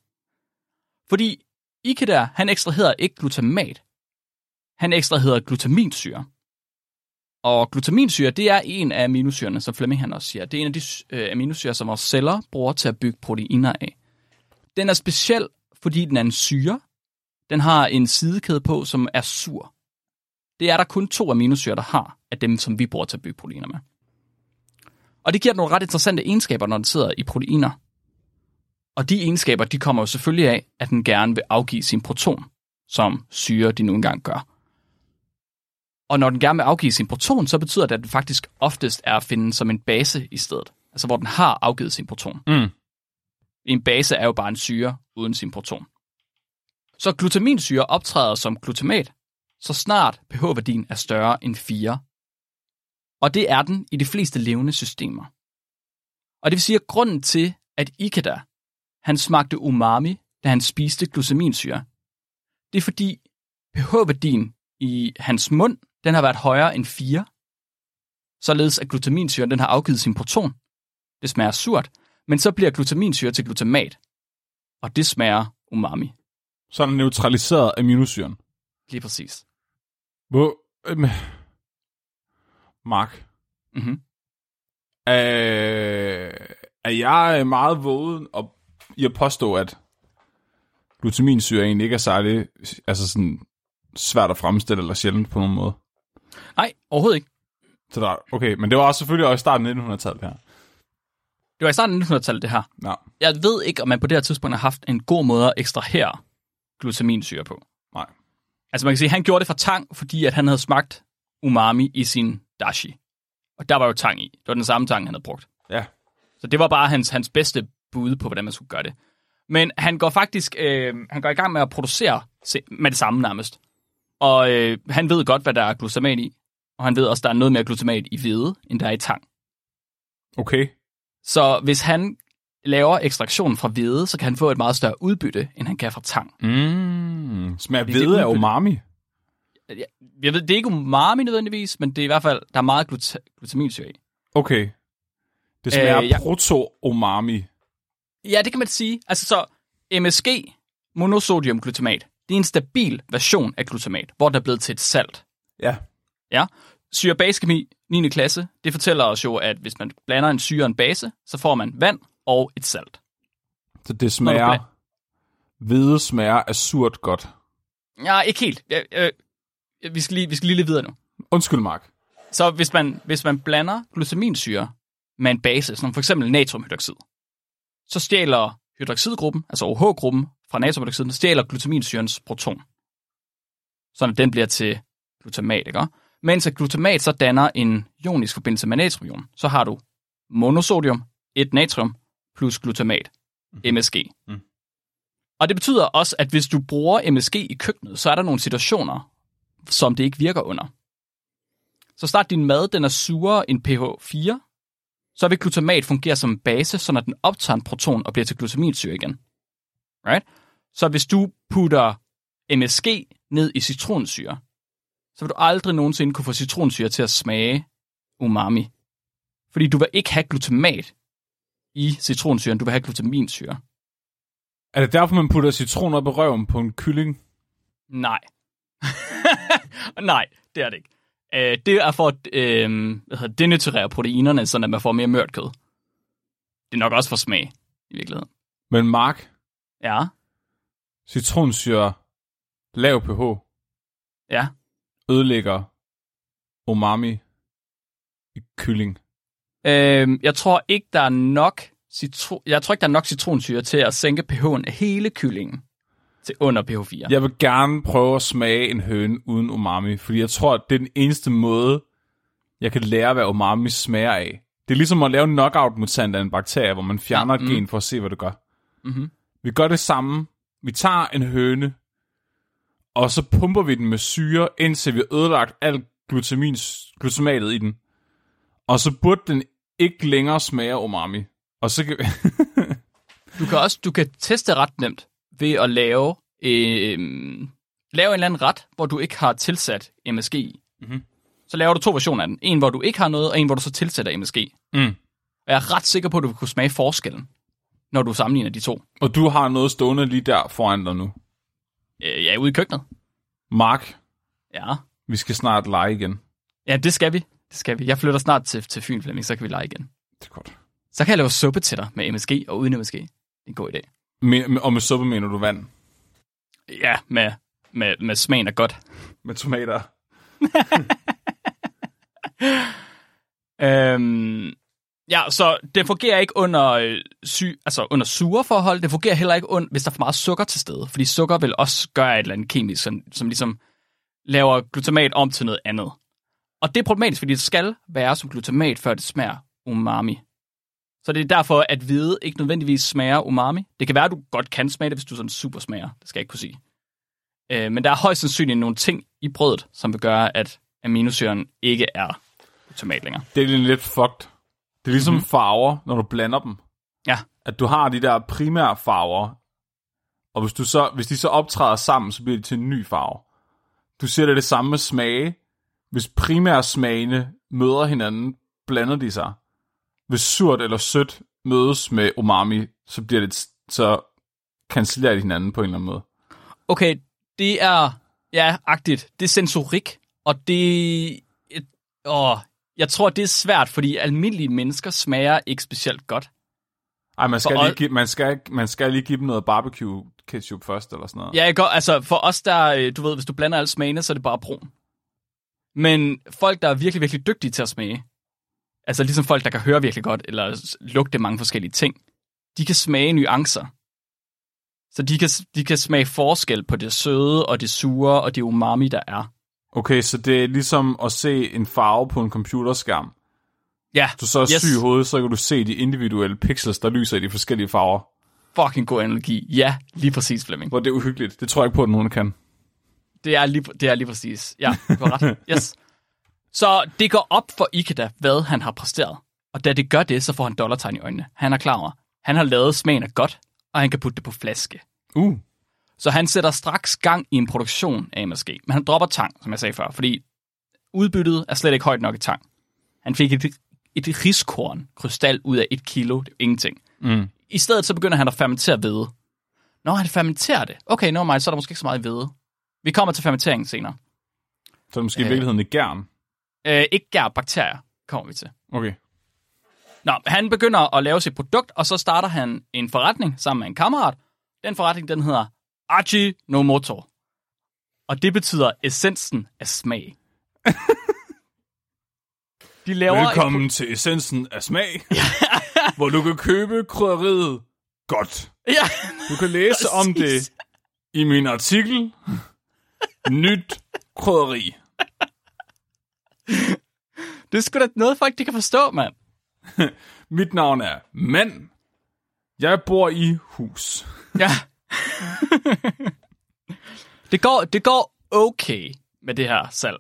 S1: Fordi Fordi Ikeda, han ekstraherer ikke glutamat. Han ekstraherer glutaminsyre. Og glutaminsyre, det er en af aminosyrene, som Flemming han også siger. Det er en af de øh, aminosyre, som vores celler bruger til at bygge proteiner af. Den er speciel, fordi den er en syre, den har en sidekæde på, som er sur. Det er der kun to aminosyre, der har, af dem, som vi bruger til at bygge proteiner med. Og det giver nogle ret interessante egenskaber, når den sidder i proteiner. Og de egenskaber, de kommer jo selvfølgelig af, at den gerne vil afgive sin proton, som syre de nu engang gør. Og når den gerne vil afgive sin proton, så betyder det, at den faktisk oftest er at finde som en base i stedet. Altså hvor den har afgivet sin proton.
S2: Mm.
S1: En base er jo bare en syre uden sin proton. Så glutaminsyre optræder som glutamat, så snart pH-værdien er større end 4. Og det er den i de fleste levende systemer. Og det vil sige, at grunden til, at Ikeda, han smagte umami, da han spiste glutaminsyre, det er fordi pH-værdien i hans mund, den har været højere end 4. Således at glutaminsyren, den har afgivet sin proton. Det smager surt, men så bliver glutaminsyre til glutamat. Og det smager umami.
S2: Så er den neutraliseret aminosyren.
S1: Lige præcis.
S2: Hvor... Øhm, Mark,
S1: Mm-hmm.
S2: øh, er jeg meget vågen og i at påstå, at glutaminsyre egentlig ikke er særlig altså sådan, svært at fremstille eller sjældent på nogen måde?
S1: Nej, overhovedet ikke.
S2: Så der, okay, men det var også selvfølgelig også i starten af 1900-tallet her.
S1: Det var i starten af 1900-tallet, det her.
S2: Ja,
S1: Jeg ved ikke, om man på det her tidspunkt har haft en god måde at ekstrahere glutaminsyre på.
S2: nej.
S1: Altså man kan sige, at han gjorde det fra tang, fordi at han havde smagt umami i sin dashi. Og der var jo tang i. Det var den samme tang, han havde brugt.
S2: Ja.
S1: Så det var bare hans, hans bedste bud på, hvordan man skulle gøre det. Men han går faktisk øh, han går i gang med at producere med det samme nærmest. Og øh, han ved godt, hvad der er glutamat i. Og han ved også, der er noget mere glutamat i hvede, end der er i tang.
S2: Okay.
S1: Så hvis han laver ekstraktion fra hvede, så kan han få et meget større udbytte, end han kan fra tang.
S2: Mm, smager
S1: er
S2: ved af umami.
S1: Jeg jeg ved, det er ikke umami nødvendigvis, men det er i hvert fald, der er meget gluta- glutaminsyre i.
S2: Okay. Det smager
S1: Øh, ja.
S2: proto-umami.
S1: Ja, det kan man sige. Altså så, MSG, monosodium glutamat, det er en stabil version af glutamat, hvor der er blevet til et salt.
S2: Ja.
S1: Ja. Syre basekemi, 9. klasse, det fortæller os jo, at hvis man blander en syre og en base, så får man vand og et salt.
S2: Så det smager... Hvede smager af surt godt.
S1: Ja, ikke helt. Ja, øh, vi, skal lige, vi skal lige lidt videre nu.
S2: Undskyld, Mark.
S1: Så hvis man, hvis man blander glutaminsyre med en base, som for eksempel natriumhydroxid, så stjæler hydroxidgruppen, altså OH-gruppen fra natriumhydroxiden, stjæler glutaminsyrens proton. Så den bliver til glutamat, ikke? Mens at glutamat så danner en ionisk forbindelse med natriumion, så har du monosodium, et natrium, plus glutamat, MSG.
S2: Mm.
S1: Og det betyder også, at hvis du bruger MSG i køkkenet, så er der nogle situationer, som det ikke virker under. Så start din mad, den er surere end pH 4, så vil glutamat fungere som base, så når den optager en proton og bliver til glutaminsyre igen. Right? Så hvis du putter MSG ned i citronsyre, så vil du aldrig nogensinde kunne få citronsyre til at smage umami. Fordi du vil ikke have glutamat i citronsyren, du vil have glutaminsyre.
S2: Er det derfor, man putter citron op i røven på en kylling?
S1: Nej. Nej, det er det ikke. Øh, det er for at øh, hvad denaturere proteinerne, så man får mere mørt kød. Det er nok også for smag, i virkeligheden.
S2: Men Mark,
S1: Ja,
S2: citronsyre, lav pH,
S1: ja.
S2: ødelægger umami i kylling.
S1: Øh, jeg tror ikke, der er nok citron, jeg tror ikke, der er nok citronsyre til at sænke pH'en af hele kyllingen til under pH 4.
S2: Jeg vil gerne prøve at smage en høne uden umami, fordi jeg tror, at det er den eneste måde, jeg kan lære, hvad umami smager af. Det er ligesom at lave en knockout-mutant af en bakterie, hvor man fjerner
S1: Ja,
S2: ja,
S1: mm.
S2: gen for at se, hvad det gør.
S1: Mm-hmm.
S2: Vi gør det samme. Vi tager en høne, og så pumper vi den med syre, indtil vi har ødelagt alt glutamins, glutamatet i den. Og så burde den ikke længere smage af umami. Og så kan
S1: Du kan også du kan teste ret nemt ved at lave, øh, lave en eller anden ret, hvor du ikke har tilsat MSG i.
S2: Mhm.
S1: Så laver du to versioner af den. En, hvor du ikke har noget, og en, hvor du så tilsætter MSG.
S2: mm.
S1: Og jeg er ret sikker på, at du vil kunne smage forskellen, når du sammenligner de to.
S2: Og du har noget stående lige der foran dig nu.
S1: Øh, jeg er ude i køkkenet.
S2: Mark,
S1: Ja.
S2: vi skal snart lege igen.
S1: Ja, det skal vi. Det skal vi. Jeg flytter snart til, til Fyn, Flemming, så kan vi lege igen.
S2: Det er godt.
S1: Så kan jeg lave suppe til dig med MSG og uden MSG. Det er en god idé.
S2: Men, og med suppe mener du vand?
S1: Ja, med, med, med smagen af godt.
S2: Med tomater?
S1: Øhm, Ja, så det fungerer ikke under, øh, sy, altså under sure forhold. Det fungerer heller ikke, under, hvis der er for meget sukker til stede. Fordi sukker vil også gøre et eller andet kemisk, som, som ligesom laver glutamat om til noget andet. Og det er problematisk, fordi det skal være som glutamat, før det smager umami. Så det er derfor, at hvide ikke nødvendigvis smager umami. Det kan være, at du godt kan smage det, hvis du sådan super smager. Det skal jeg ikke kunne sige. Øh, men der er højst sandsynligt nogle ting i brødet, som vil gøre, at aminosyren ikke er glutamat længere.
S2: Det er lidt fucked. Det er ligesom mm-hmm. farver, når du blander dem.
S1: Ja.
S2: At du har de der primære farver, og hvis, du så, hvis de så optræder sammen, så bliver de til en ny farve. Du ser det det samme med smage. Hvis primære smagene møder hinanden, blander de sig. Hvis surt eller sødt mødes med umami, så bliver det så cancellerer de hinanden på en eller anden måde.
S1: Okay, det er, ja, agtigt. Det er sensorik, og det, et, åh, jeg tror, det er svært, fordi almindelige mennesker smager ikke specielt godt.
S2: Ej, man skal,
S1: For
S2: lige give, man, skal, man skal lige give dem noget barbecue ketchup først, eller sådan noget.
S1: Ja, jeg går, altså for os, der, øh, du ved, hvis du blander alle smagene, så er det bare brun. Men folk, der er virkelig, virkelig dygtige til at smage, altså ligesom folk, der kan høre virkelig godt, eller lugte mange forskellige ting, de kan smage nuancer. Så de kan, de kan smage forskel på det søde, og det sure, og det umami, der er.
S2: Okay, så det er ligesom at se en farve på en computerskærm.
S1: Ja,
S2: Du så er
S1: yes.
S2: syg i hovedet, så kan du se de individuelle pixels, der lyser i de forskellige farver.
S1: fucking god analogi. Ja, lige præcis, Flemming.
S2: Hvor det er uhyggeligt. Det tror jeg ikke på, at nogen kan.
S1: Det er lige, det er lige præcis. Ja, du har ret. Yes. Så det går op for Ikeda, hvad han har præsteret. Og da det gør det, så får han dollartegn i øjnene. Han er klar over, han har lavet smagen af godt, og han kan putte det på flaske.
S2: Uh.
S1: Så han sætter straks gang i en produktion af MSG. Men han dropper tang, som jeg sagde før, fordi udbyttet er slet ikke højt nok i tang. Han fik et, et riskorn krystal ud af et kilo. Det er jo ingenting.
S2: Mm.
S1: I stedet så begynder han at fermentere hvede. Når han fermenterer det, okay, nå mig, så er der måske ikke så meget hvede. Vi kommer til fermenteringen senere.
S2: Så er det måske i
S1: Øh.
S2: virkeligheden et gern.
S1: Øh, ikke gær, bakterier kommer vi til.
S2: Okay.
S1: Nå, han begynder at lave sit produkt, og så starter han en forretning sammen med en kammerat. Den forretning, den hedder Aji no Moto. Og det betyder essensen af smag. De laver
S2: Velkommen til essensen af smag, hvor du kan købe krydderiet godt.
S1: Et, ja,
S2: Du kan læse om det i min artikel. Nyt krydderi.
S1: Det er sgu da noget, folk de kan forstå, mand.
S2: Mit navn er Mand. Jeg bor i hus.
S1: Ja. det, går, det går okay med det her salg.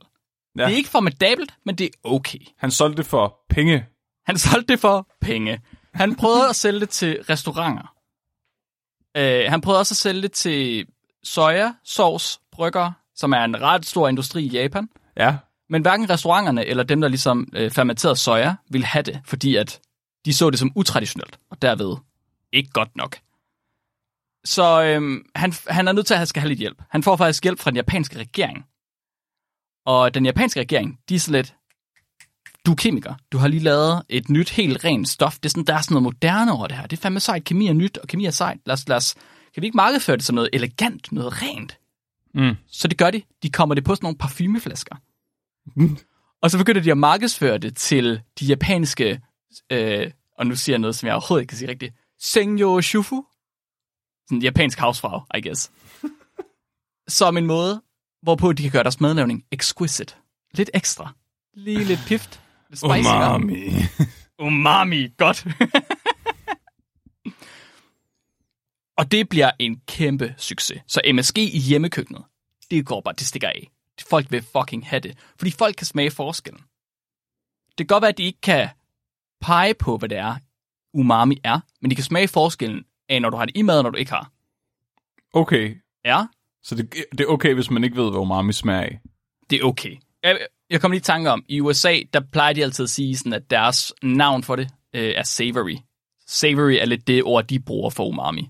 S2: Ja.
S1: Det er ikke formidabelt, men det er okay.
S2: Han solgte det for penge.
S1: Han solgte det for penge. Han prøvede at sælge det til restauranter. Uh, han prøvede også at sælge det til soja, sovs, brygger, som er en ret stor industri i Japan.
S2: Ja.
S1: Men hverken restauranterne eller dem, der ligesom øh, fermenterede soja, ville have det, fordi at de så det som utraditionelt, og derved ikke godt nok. Så øhm, han, han er nødt til at skal have lidt hjælp. Han får faktisk hjælp fra den japanske regering. Og den japanske regering, de er så lidt, du er kemiker, du har lige lavet et nyt, helt rent stof. Det er sådan, der er sådan noget moderne over det her. Det er fandme sejt. Kemi er nyt, og kemi er sejt. Lad os, lad os, kan vi ikke markedsføre det som noget elegant, noget rent?
S2: Mm.
S1: Så det gør de. De kommer det på sådan nogle parfumeflasker. Og så begynder de at markedsføre det til de japanske, øh, og nu siger jeg noget, som jeg overhovedet ikke kan sige rigtigt, Senyo Shufu. Sådan en japansk havsfrag, I guess. Som en måde, hvorpå de kan gøre deres madlavning exquisite. Lidt ekstra. Lige lidt pift. Lidt spicy.
S2: Umami.
S1: Umami, godt. Og det bliver en kæmpe succes. Så MSG i hjemmekøkkenet, det går bare, det stikker af. Folk vil fucking have det. Fordi folk kan smage forskellen. Det kan godt være, at de ikke kan pege på, hvad det er, umami er, men de kan smage forskellen af, når du har det i mad, og når du ikke har.
S2: Okay.
S1: Ja,
S2: Så det, det er okay, hvis man ikke ved, hvad umami smager af.
S1: det er okay. Jeg, jeg kommer lige i tanke om, i USA, der plejer de altid at sige, sådan, at deres navn for det øh, er savory. Savory er lidt det ord, de bruger for umami.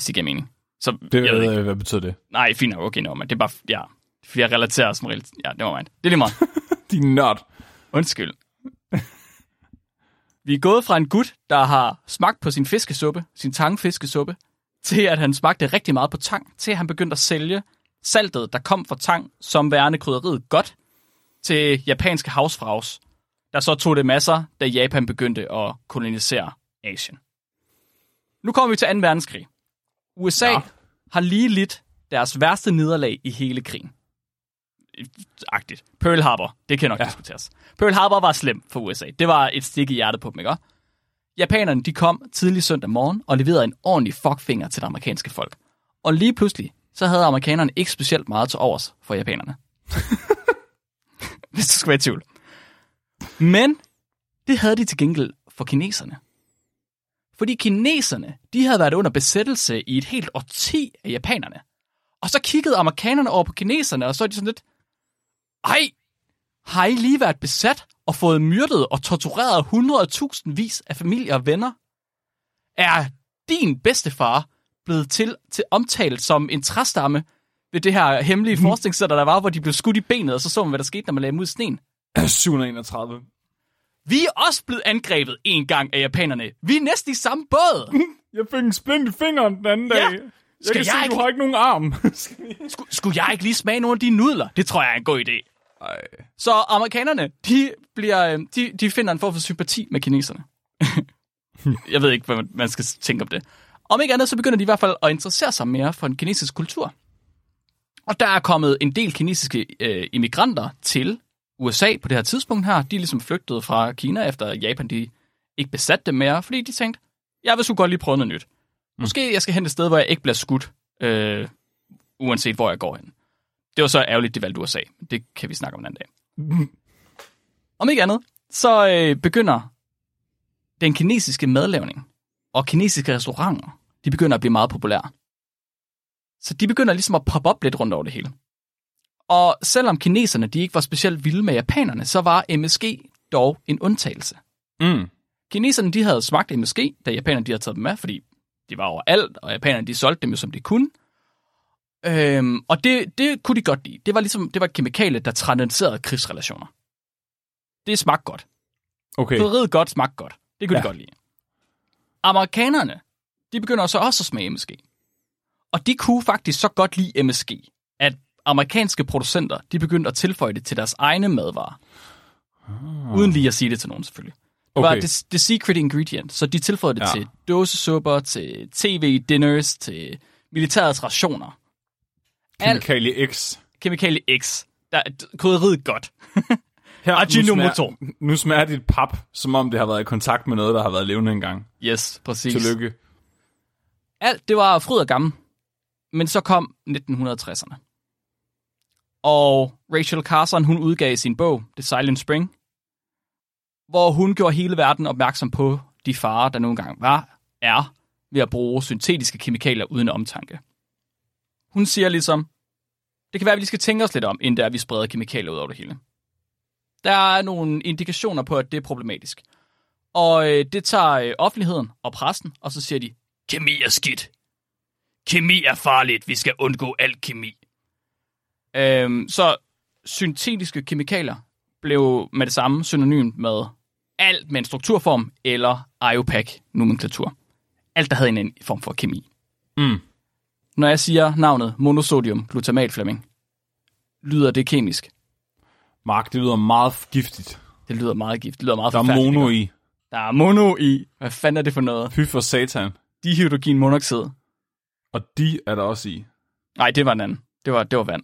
S1: Hvis det giver mening. Så,
S2: Det,
S1: jeg ved ikke.
S2: øh, hvad betyder det?
S1: Nej, fint nok, okay, no, men det er bare, ja, fordi jeg relaterer som regel. Ja, det var mig. Det er lige meget.
S2: Din nørd.
S1: Undskyld. Vi er gået fra en gut, der har smagt på sin fiskesuppe, sin tangfiskesuppe, til at han smagte rigtig meget på tang, til at han begyndte at sælge saltet, der kom fra tang, som værende krydderiet godt, til japanske havsfrags, der så tog det masser, da Japan begyndte at kolonisere Asien. Nu kommer vi til 2. verdenskrig. USA
S2: Ja.
S1: har lige lidt deres værste nederlag i hele krigen. Agtigt. Pearl Harbor, det kan nok ja. diskuteres. Pearl Harbor var slem for USA. Det var et stik i hjertet på dem, ikke? Japanerne de kom tidlig søndag morgen og leverede en ordentlig fuckfinger til det amerikanske folk. Og lige pludselig, så havde amerikanerne ikke specielt meget til overs for japanerne. Hvis du skal være i tvivl. Men det havde de til gengæld for kineserne. Fordi kineserne, de havde været under besættelse i et helt årti af japanerne. Og så kiggede amerikanerne over på kineserne, og så er de sådan lidt, ej, har I lige været besat og fået myrdet og tortureret 100.000 vis af familier og venner? Er din bedstefar blevet til, til omtalt som en træstamme ved det her hemmelige forskningscenter, der var, hvor de blev skudt i benet, og så så man, hvad der skete, når man lagde dem ud i sneen?
S2: 731.
S1: Vi er også blevet angrebet en gang af japanerne. Vi er næsten i samme båd.
S2: Jeg fik en splint i fingeren den anden
S1: Ja.
S2: dag. Jeg
S1: Skal
S2: kan se,
S1: jeg
S2: du
S1: ikke-
S2: har ikke nogen arm.
S1: Sku, skulle jeg ikke lige smage nogle af de nudler? Det tror jeg er en god idé.
S2: Ej.
S1: Så amerikanerne, de, bliver, øh, de, de finder en form for sympati med kineserne. jeg ved ikke, hvad man- skal tænke om det. Om ikke andet, så begynder de i hvert fald at interessere sig mere for en kinesisk kultur. Og der er kommet en del kinesiske øh, immigranter til USA på det her tidspunkt her. De er ligesom flygtet fra Kina, efter Japan de ikke besatte dem mere, fordi de tænkte, jeg vil sgu godt lige prøve noget nyt. Måske jeg skal hen et sted, hvor jeg ikke bliver skudt, øh, uanset hvor jeg går hen. Det var så ærgerligt, de valgte USA. Det kan vi snakke om en anden dag. Om ikke andet, så øh, begynder den kinesiske madlavning og kinesiske restauranter, de begynder at blive meget populære. Så de begynder ligesom at poppe op lidt rundt over det hele. Og selvom kineserne de ikke var specielt vilde med japanerne, så var MSG dog en undtagelse.
S2: Mm.
S1: Kineserne de havde smagt MSG, da japanerne de havde taget dem med, fordi de var overalt, og japanerne de solgte dem jo som de kunne. Øhm, og det, det kunne de godt lide. Det var ligesom det var kemikalie, der transcenderede krigsrelationer. Det smagte godt.
S2: Okay.
S1: Krydderiet godt smagte godt. Det kunne ja. De godt lide. Amerikanerne, de begynder så også at smage MSG. Og de kunne faktisk så godt lide MSG, amerikanske producenter, de begyndte at tilføje det til deres egne madvarer. Ah. Uden lige at sige det til nogen, selvfølgelig. Det var
S2: Okay.
S1: the, secret ingredient, så de tilføjede det
S2: Ja.
S1: til dåsesupper, til tv-dinners, til militærets rationer.
S2: Kemikalie X.
S1: kemikalie X. Der er krydderiet godt.
S2: Her,
S1: Ajinomoto.
S2: Nu smager, nu smager dit pap, som om det har været i kontakt med noget, der har været levende engang.
S1: Yes, præcis.
S2: Tillykke.
S1: Alt det var fryd og gammel. Men så kom 1960'erne. Og Rachel Carson, hun udgav sin bog, The Silent Spring, hvor hun gjorde hele verden opmærksom på de farer, der nogle gange var, er ved at bruge syntetiske kemikalier uden omtanke. Hun siger ligesom, det kan være, at vi lige skal tænke os lidt om, inden der vi spreder kemikalier ud over det hele. Der er nogle indikationer på, at det er problematisk. Og øh, det tager øh, offentligheden og pressen, og så siger de, kemi er skidt. Kemi er farligt. Vi skal undgå al kemi. Øhm, så syntetiske kemikalier blev med det samme synonym med alt med en strukturform eller IUPAC-nomenklatur. Alt, der havde en, en form for kemi.
S2: Mm.
S1: Når jeg siger navnet monosodium glutamat Flemming, lyder det kemisk.
S2: Mark, det lyder meget giftigt.
S1: Det lyder meget gift. Det lyder meget
S2: Der er mono i.
S1: Der er mono i. Hvad fanden er det for noget?
S2: Fy for satan.
S1: Dihydrogen monoxid.
S2: Og de er der også i.
S1: Nej, det var en anden. Det var, det var vand.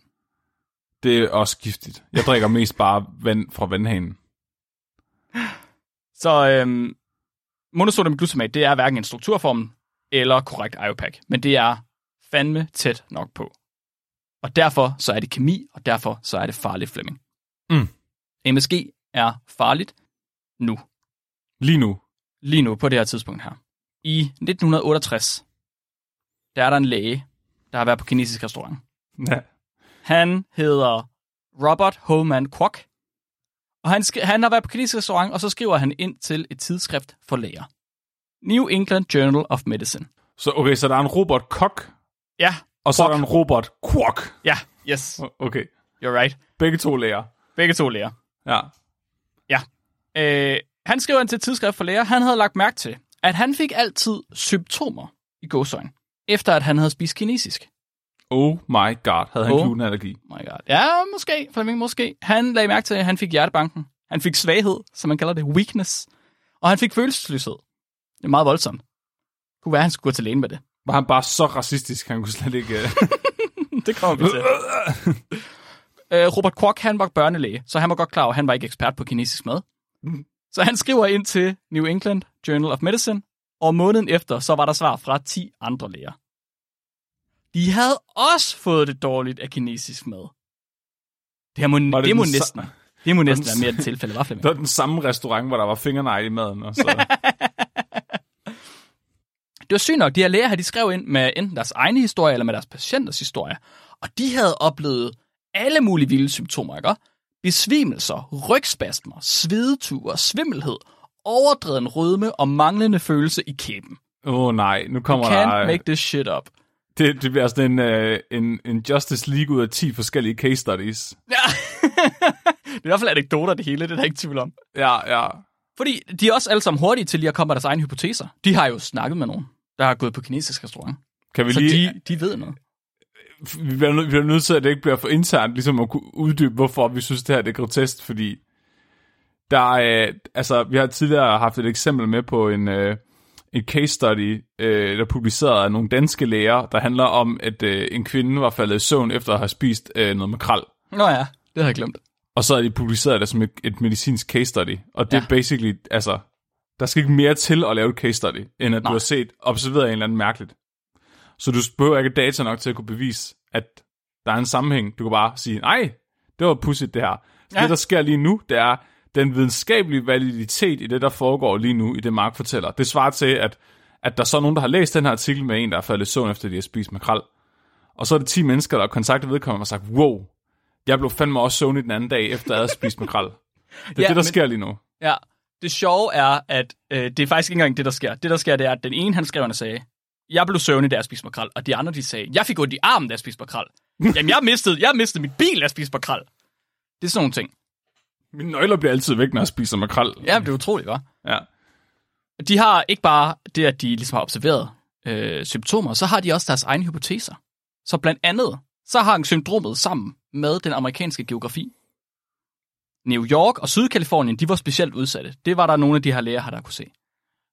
S2: Det er også giftigt. Jeg drikker mest bare vand fra vandhanen.
S1: Så øhm, monosodium glutamat, det er hverken en strukturform eller korrekt IUPAC, men det er fandme tæt nok på. Og derfor så er det kemi, og derfor så er det farligt, Flemming.
S2: Mm.
S1: MSG er farligt nu.
S2: Lige nu.
S1: Lige nu, på det her tidspunkt her. I 1968, der er der en læge, der har været på kinesisk restaurant.
S2: Ja.
S1: Han hedder Robert Holman Kwok. Og han, han har været på kinesisk restaurant, og så skriver han ind til et tidsskrift for læger. New England Journal of Medicine.
S2: Så okay, så der er en robot kok,
S1: Ja,
S2: og så er
S1: Kwok.
S2: der en robot kvok.
S1: ja, yes,
S2: Okay.
S1: you're right.
S2: Begge to læger.
S1: Begge to læger.
S2: Ja.
S1: Ja. Øh, han skriver ind til et tidsskrift for læger. Han havde lagt mærke til, at han fik altid symptomer i gåsøjne, efter at han havde spist kinesisk.
S2: Oh my god, havde han
S1: Oh.
S2: glutenallergi.
S1: My God. Ja, måske, Flemming, måske. Han lagde mærke til, at han fik hjertebanken. Han fik svaghed, som man kalder det, weakness. Og han fik følelsesløshed. Det er meget voldsomt. Det kunne være, at han skulle gå til lægen med det.
S2: Var han bare så racistisk, han kunne slet ikke... øh,
S1: Det kommer vi til. Øh, Robert Kwok, han var børnelæge, så han var godt klar over, at han var ikke ekspert på kinesisk mad. Så han skriver ind til New England Journal of Medicine, og måneden efter, så var der svar fra 10 andre læger. De havde også fået det dårligt af kinesisk mad. Det, her må, det,
S2: det
S1: det må næsten, det må næsten være mere et tilfælde, var?
S2: Det var den samme restaurant, hvor der var fingernegle i maden. Og så...
S1: Det var sygt nok, de her læger her, de skrev ind med enten deres egne historie, eller med deres patienters historie. Og de havde oplevet alle mulige vilde symptomer, ikke? Besvimelser, rygspasmer, svedeture, svimmelhed, overdreven rødme og manglende følelse i kæben.
S2: Åh oh, nej, nu kommer
S1: Can't
S2: der...
S1: make this shit up.
S2: Det, det bliver sådan en, øh, en, en Justice League ud af 10 forskellige case studies.
S1: Ja. det er i hvert fald anekdoter, det hele, det er der ikke tvivl om.
S2: Ja, ja.
S1: Fordi de er også alle sammen hurtige til lige at komme med deres egne hypoteser. De har jo snakket med nogen, der har gået på kinesisk restaurant.
S2: Kan vi
S1: Så
S2: lige...
S1: de, de ved noget.
S2: vi bliver, nød, vi bliver nødt til, at det ikke bliver for internt, ligesom at kunne uddybe, hvorfor vi synes, det her det er grotesk, fordi der er, altså, vi har tidligere haft et eksempel med på en, øh, en case study, øh, der er publiceret af nogle danske læger, der handler om, at øh, en kvinde var faldet i søvn efter at have spist øh, noget makrel.
S1: Nå ja, det havde jeg glemt.
S2: Og så har de publiceret det som et, et medicinsk case study. Og det ja. Er basically, altså, der skal ikke mere til at lave et case study, end at Nej. Du har set, observeret en eller anden mærkeligt. Så du behøver ikke data nok til at kunne bevise, at der er en sammenhæng. Du kan bare sige, nej, det var pudsigt det her. Ja. det, der sker lige nu, det er den videnskabelige validitet i det, der foregår lige nu, i det Mark fortæller. Det svarer til, at, at der så er nogen, der har læst den her artikel med en, der er faldet i søvn, efter de har spist makrel. Og så er det 10 mennesker, der har kontaktet vedkommende og sagt, wow, jeg blev fandme også søvnig den anden dag, efter jeg havde spist makrel. Det er ja, det, der
S1: men-
S2: sker lige nu.
S1: Ja, det sjove er, at øh, det er faktisk ikke engang det, der sker. Det, der sker, det er, at den ene, han skrev, sagde, jeg blev søvnig, da jeg spiste makrel. Og de andre, de sagde, jeg fik ondt i armen, da jeg spiste makrel. Jamen, jeg mistede, jeg mistede mit bil, da jeg spiste makrel. Det er sådan nogle ting.
S2: Mine nøgler bliver altid væk, når jeg spiser makrel.
S1: Ja, det er utroligt, hva'?
S2: ja.
S1: De har ikke bare det, at de ligesom har observeret øh, symptomer, så har de også deres egne hypoteser. Så blandt andet, så har syndromet sammen med den amerikanske geografi. New York og Sydkalifornien, de var specielt udsatte. Det var der nogle af de her læger, her, der kunne se.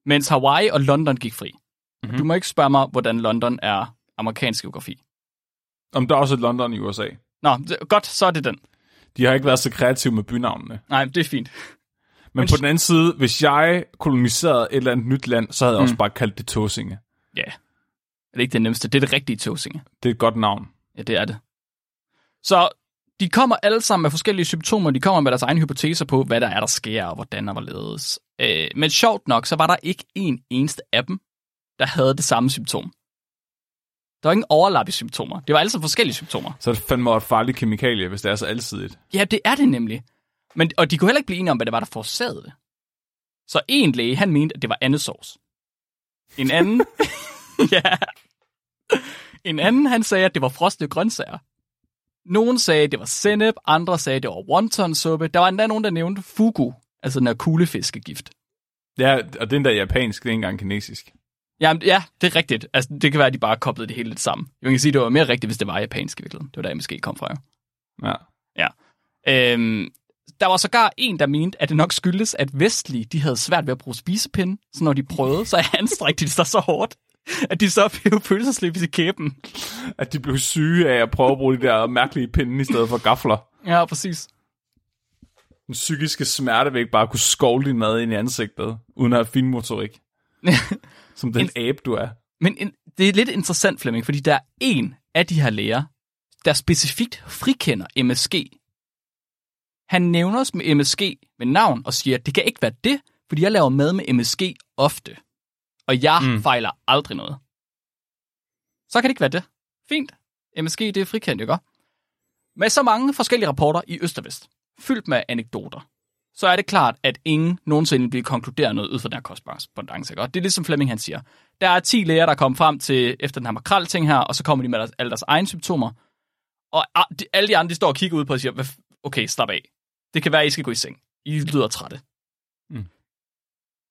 S1: Mens Hawaii og London gik fri.
S2: Mhm.
S1: Mm-hmm. Du må ikke spørge mig, hvordan London er amerikansk geografi.
S2: Om der er også et London i USA.
S1: Nå, godt, så er det den.
S2: De har ikke været så kreative med bynavnene.
S1: Nej, det er fint.
S2: Men,
S1: Men-
S2: på den anden side, hvis jeg koloniserede et eller andet nyt land, så havde jeg
S1: Mm.
S2: også bare kaldt det Tåsinge.
S1: Ja. Yeah. Det er ikke det nemmeste. Det er det rigtige tåsinge.
S2: Det er et godt navn.
S1: Ja, det er det. Så de kommer alle sammen med forskellige symptomer. De kommer med deres egne hypoteser på, hvad der er, der sker, og hvordan og hvorledes. Øh, men sjovt nok, så var der ikke en eneste af dem, der havde det samme symptom. Der var ingen overlap i symptomer. Det var alle sammen forskellige symptomer.
S2: Så det fandme et farligt kemikalie, hvis det er så alsidigt.
S1: Ja, det er det nemlig. Men, og de kunne heller ikke blive enige om, hvad det var, der forårsagede det. Så en læge, han mente, at det var andesovs. En anden... ja. En anden, han sagde, at det var frostede grøntsager. Nogen sagde, at det var sennep, andre sagde, at det var wonton-suppe. Der var endda nogen, der nævnte fugu, altså den her kuglefiskegift.
S2: Ja, og den der japansk, det er ikke engang kinesisk.
S1: Jamen, ja, det er rigtigt. Altså, det kan være, at de bare koblede det hele lidt sammen. Jeg kan sige, at det var mere rigtigt, hvis det var japansk i virkeligheden. Det var der, måske kom fra jo.
S2: Ja.
S1: Ja. Øhm, der var sågar en, der mente, at det nok skyldes, at vestlige, de havde svært ved at bruge spisepinde, så når de prøvede, så anstrækte de sig så hårdt, at de så blev følelsesløbet i kæben.
S2: At de blev syge af at prøve at bruge de der mærkelige pinde i stedet for gafler.
S1: Ja, præcis.
S2: Den psykiske smerte vil ikke bare kunne skovle din mad ind i ansigtet, uden at have fin motorik. Som den abe, du er.
S1: Men en, det er lidt interessant, Flemming, fordi der er en af de her læger, der specifikt frikender MSG. Han nævner os med MSG med navn og siger, at det kan ikke være det, fordi jeg laver mad med MSG ofte. Og jeg
S2: mm.
S1: fejler aldrig noget. Så kan det ikke være det. Fint. MSG, det er frikendt, ikke? Med så mange forskellige rapporter i Øst og Vest, fyldt med anekdoter, så er det klart, at ingen nogensinde vil konkludere noget ud fra den her korrespondance. Ikke? Og det er ligesom Flemming han siger. Der er 10 læger, der kommer frem til efter den her makrel-ting her, og så kommer de med deres, alle deres egne symptomer. Og alle de andre, de står og kigger ud på og siger, "Hvad f- okay, slap af. Det kan være, at I skal gå i seng. I lyder trætte.
S2: Mm.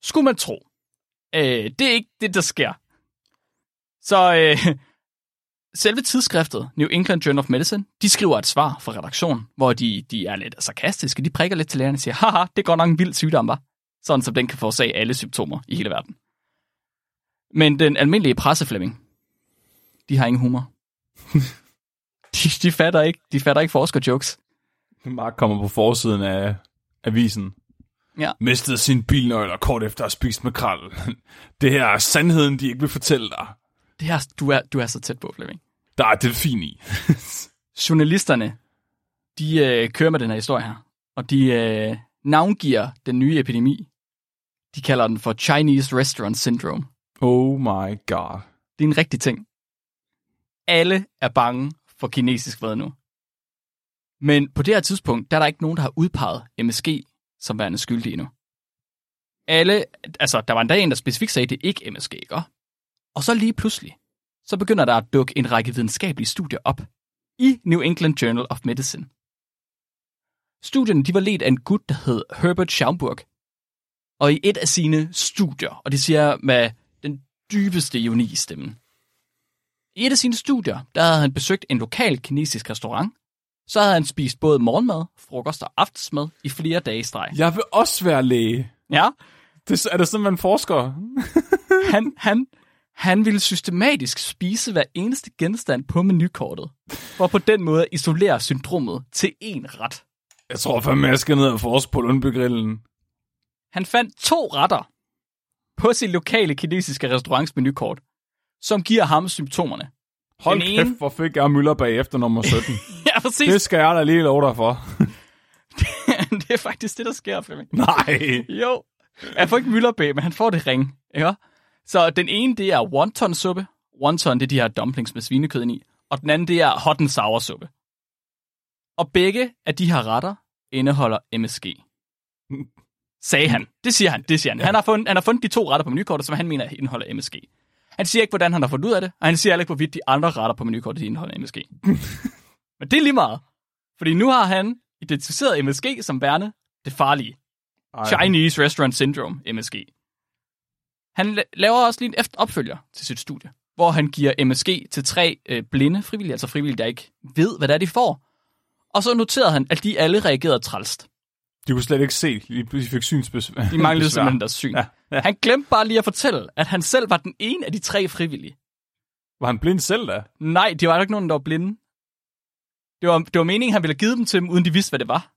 S1: Skulle man tro. Øh, det er ikke det, der sker. Så øh, selve tidsskriftet, New England Journal of Medicine, de skriver et svar fra redaktionen, hvor de, de er lidt sarkastiske. De prikker lidt til lærerne og siger, haha, det går nok en vild sygdom, var. Sådan, som den kan forårsage alle symptomer i hele verden. Men den almindelige presseflemming, de har ingen humor. de, de, fatter ikke, de fatter ikke forskerjokes.
S2: Mark kommer på forsiden af avisen.
S1: Ja.
S2: Mistede sin bilnøgler kort efter at have spist makrel. Det her er sandheden, de ikke vil fortælle dig.
S1: Det her, du er, du er så tæt på, Flemming.
S2: Der er delfin i.
S1: Journalisterne, de øh, kører med den her historie her, og de øh, navngiver den nye epidemi. De kalder den for Chinese Restaurant Syndrome.
S2: Oh my god.
S1: Det er en rigtig ting. Alle er bange for kinesisk hvad nu. Men på det her tidspunkt, der er der ikke nogen, der har udpeget MSG som værende skyldig endnu. Alle, altså der var endda en, der specifikt sagde, at det ikke MSG, ikke? Og så lige pludselig, så begynder der at dukke en række videnskabelige studier op i New England Journal of Medicine. Studierne de var ledt af en gut, der hed Herbert Schaumburg. Og i et af sine studier, og det siger med den dybeste ironi i stemmen. I et af sine studier, der havde han besøgt en lokal kinesisk restaurant. Så havde han spist både morgenmad, frokost og aftensmad i flere dage i streg.
S2: Jeg vil også være læge.
S1: Ja,
S2: Det, er det sådan, man forsker?
S1: han, han, han ville systematisk spise hver eneste genstand på menukortet, for på den måde isolere syndromet til én ret.
S2: Jeg tror fandme, jeg skal ned og forske på Lundbygrillen.
S1: Han fandt to retter på sin lokale kinesiske restaurants menukort, som giver ham symptomerne.
S2: Hold
S1: Den
S2: kæft,
S1: ene-
S2: hvor fik jeg møller bag efter nummer 17.
S1: Ja, præcis.
S2: det skal jeg da lige love dig for.
S1: det er faktisk det, der sker, Flemming.
S2: Nej.
S1: Jo. Han får ikke mylderbæ, men han får det ring. Ikke? Så den ene, det er wonton suppe. Wonton, det er de her dumplings med svinekød i. Og den anden, det er hot and sour suppe. Og begge af de her retter indeholder MSG. Sagde han. Det siger han. Det siger han. Han har, fundet, han har fundet de to retter på menukortet, som han mener indeholder MSG. Han siger ikke, hvordan han har fundet ud af det, og han siger heller ikke, hvorvidt de andre retter på menukortet de indeholder MSG. Men det er lige meget. Fordi nu har han identificeret MSG som værende det farlige.
S2: Ej.
S1: Chinese Restaurant Syndrome, MSG. Han la- laver også lige en opfølger til sit studie, hvor han giver MSG til tre øh, blinde frivillige, altså frivillige, der ikke ved, hvad det er, de får. Og så noterede han, at de alle reagerede trælst.
S2: De kunne slet ikke se. De fik synsbesvær.
S1: De manglede simpelthen deres syn.
S2: Ja, ja.
S1: Han glemte bare lige at fortælle, at han selv var den ene af de tre frivillige.
S2: Var han blind selv da?
S1: Nej, de var ikke nogen, der var blinde. Det var, det var meningen, han ville givet dem til dem, uden de vidste, hvad det var.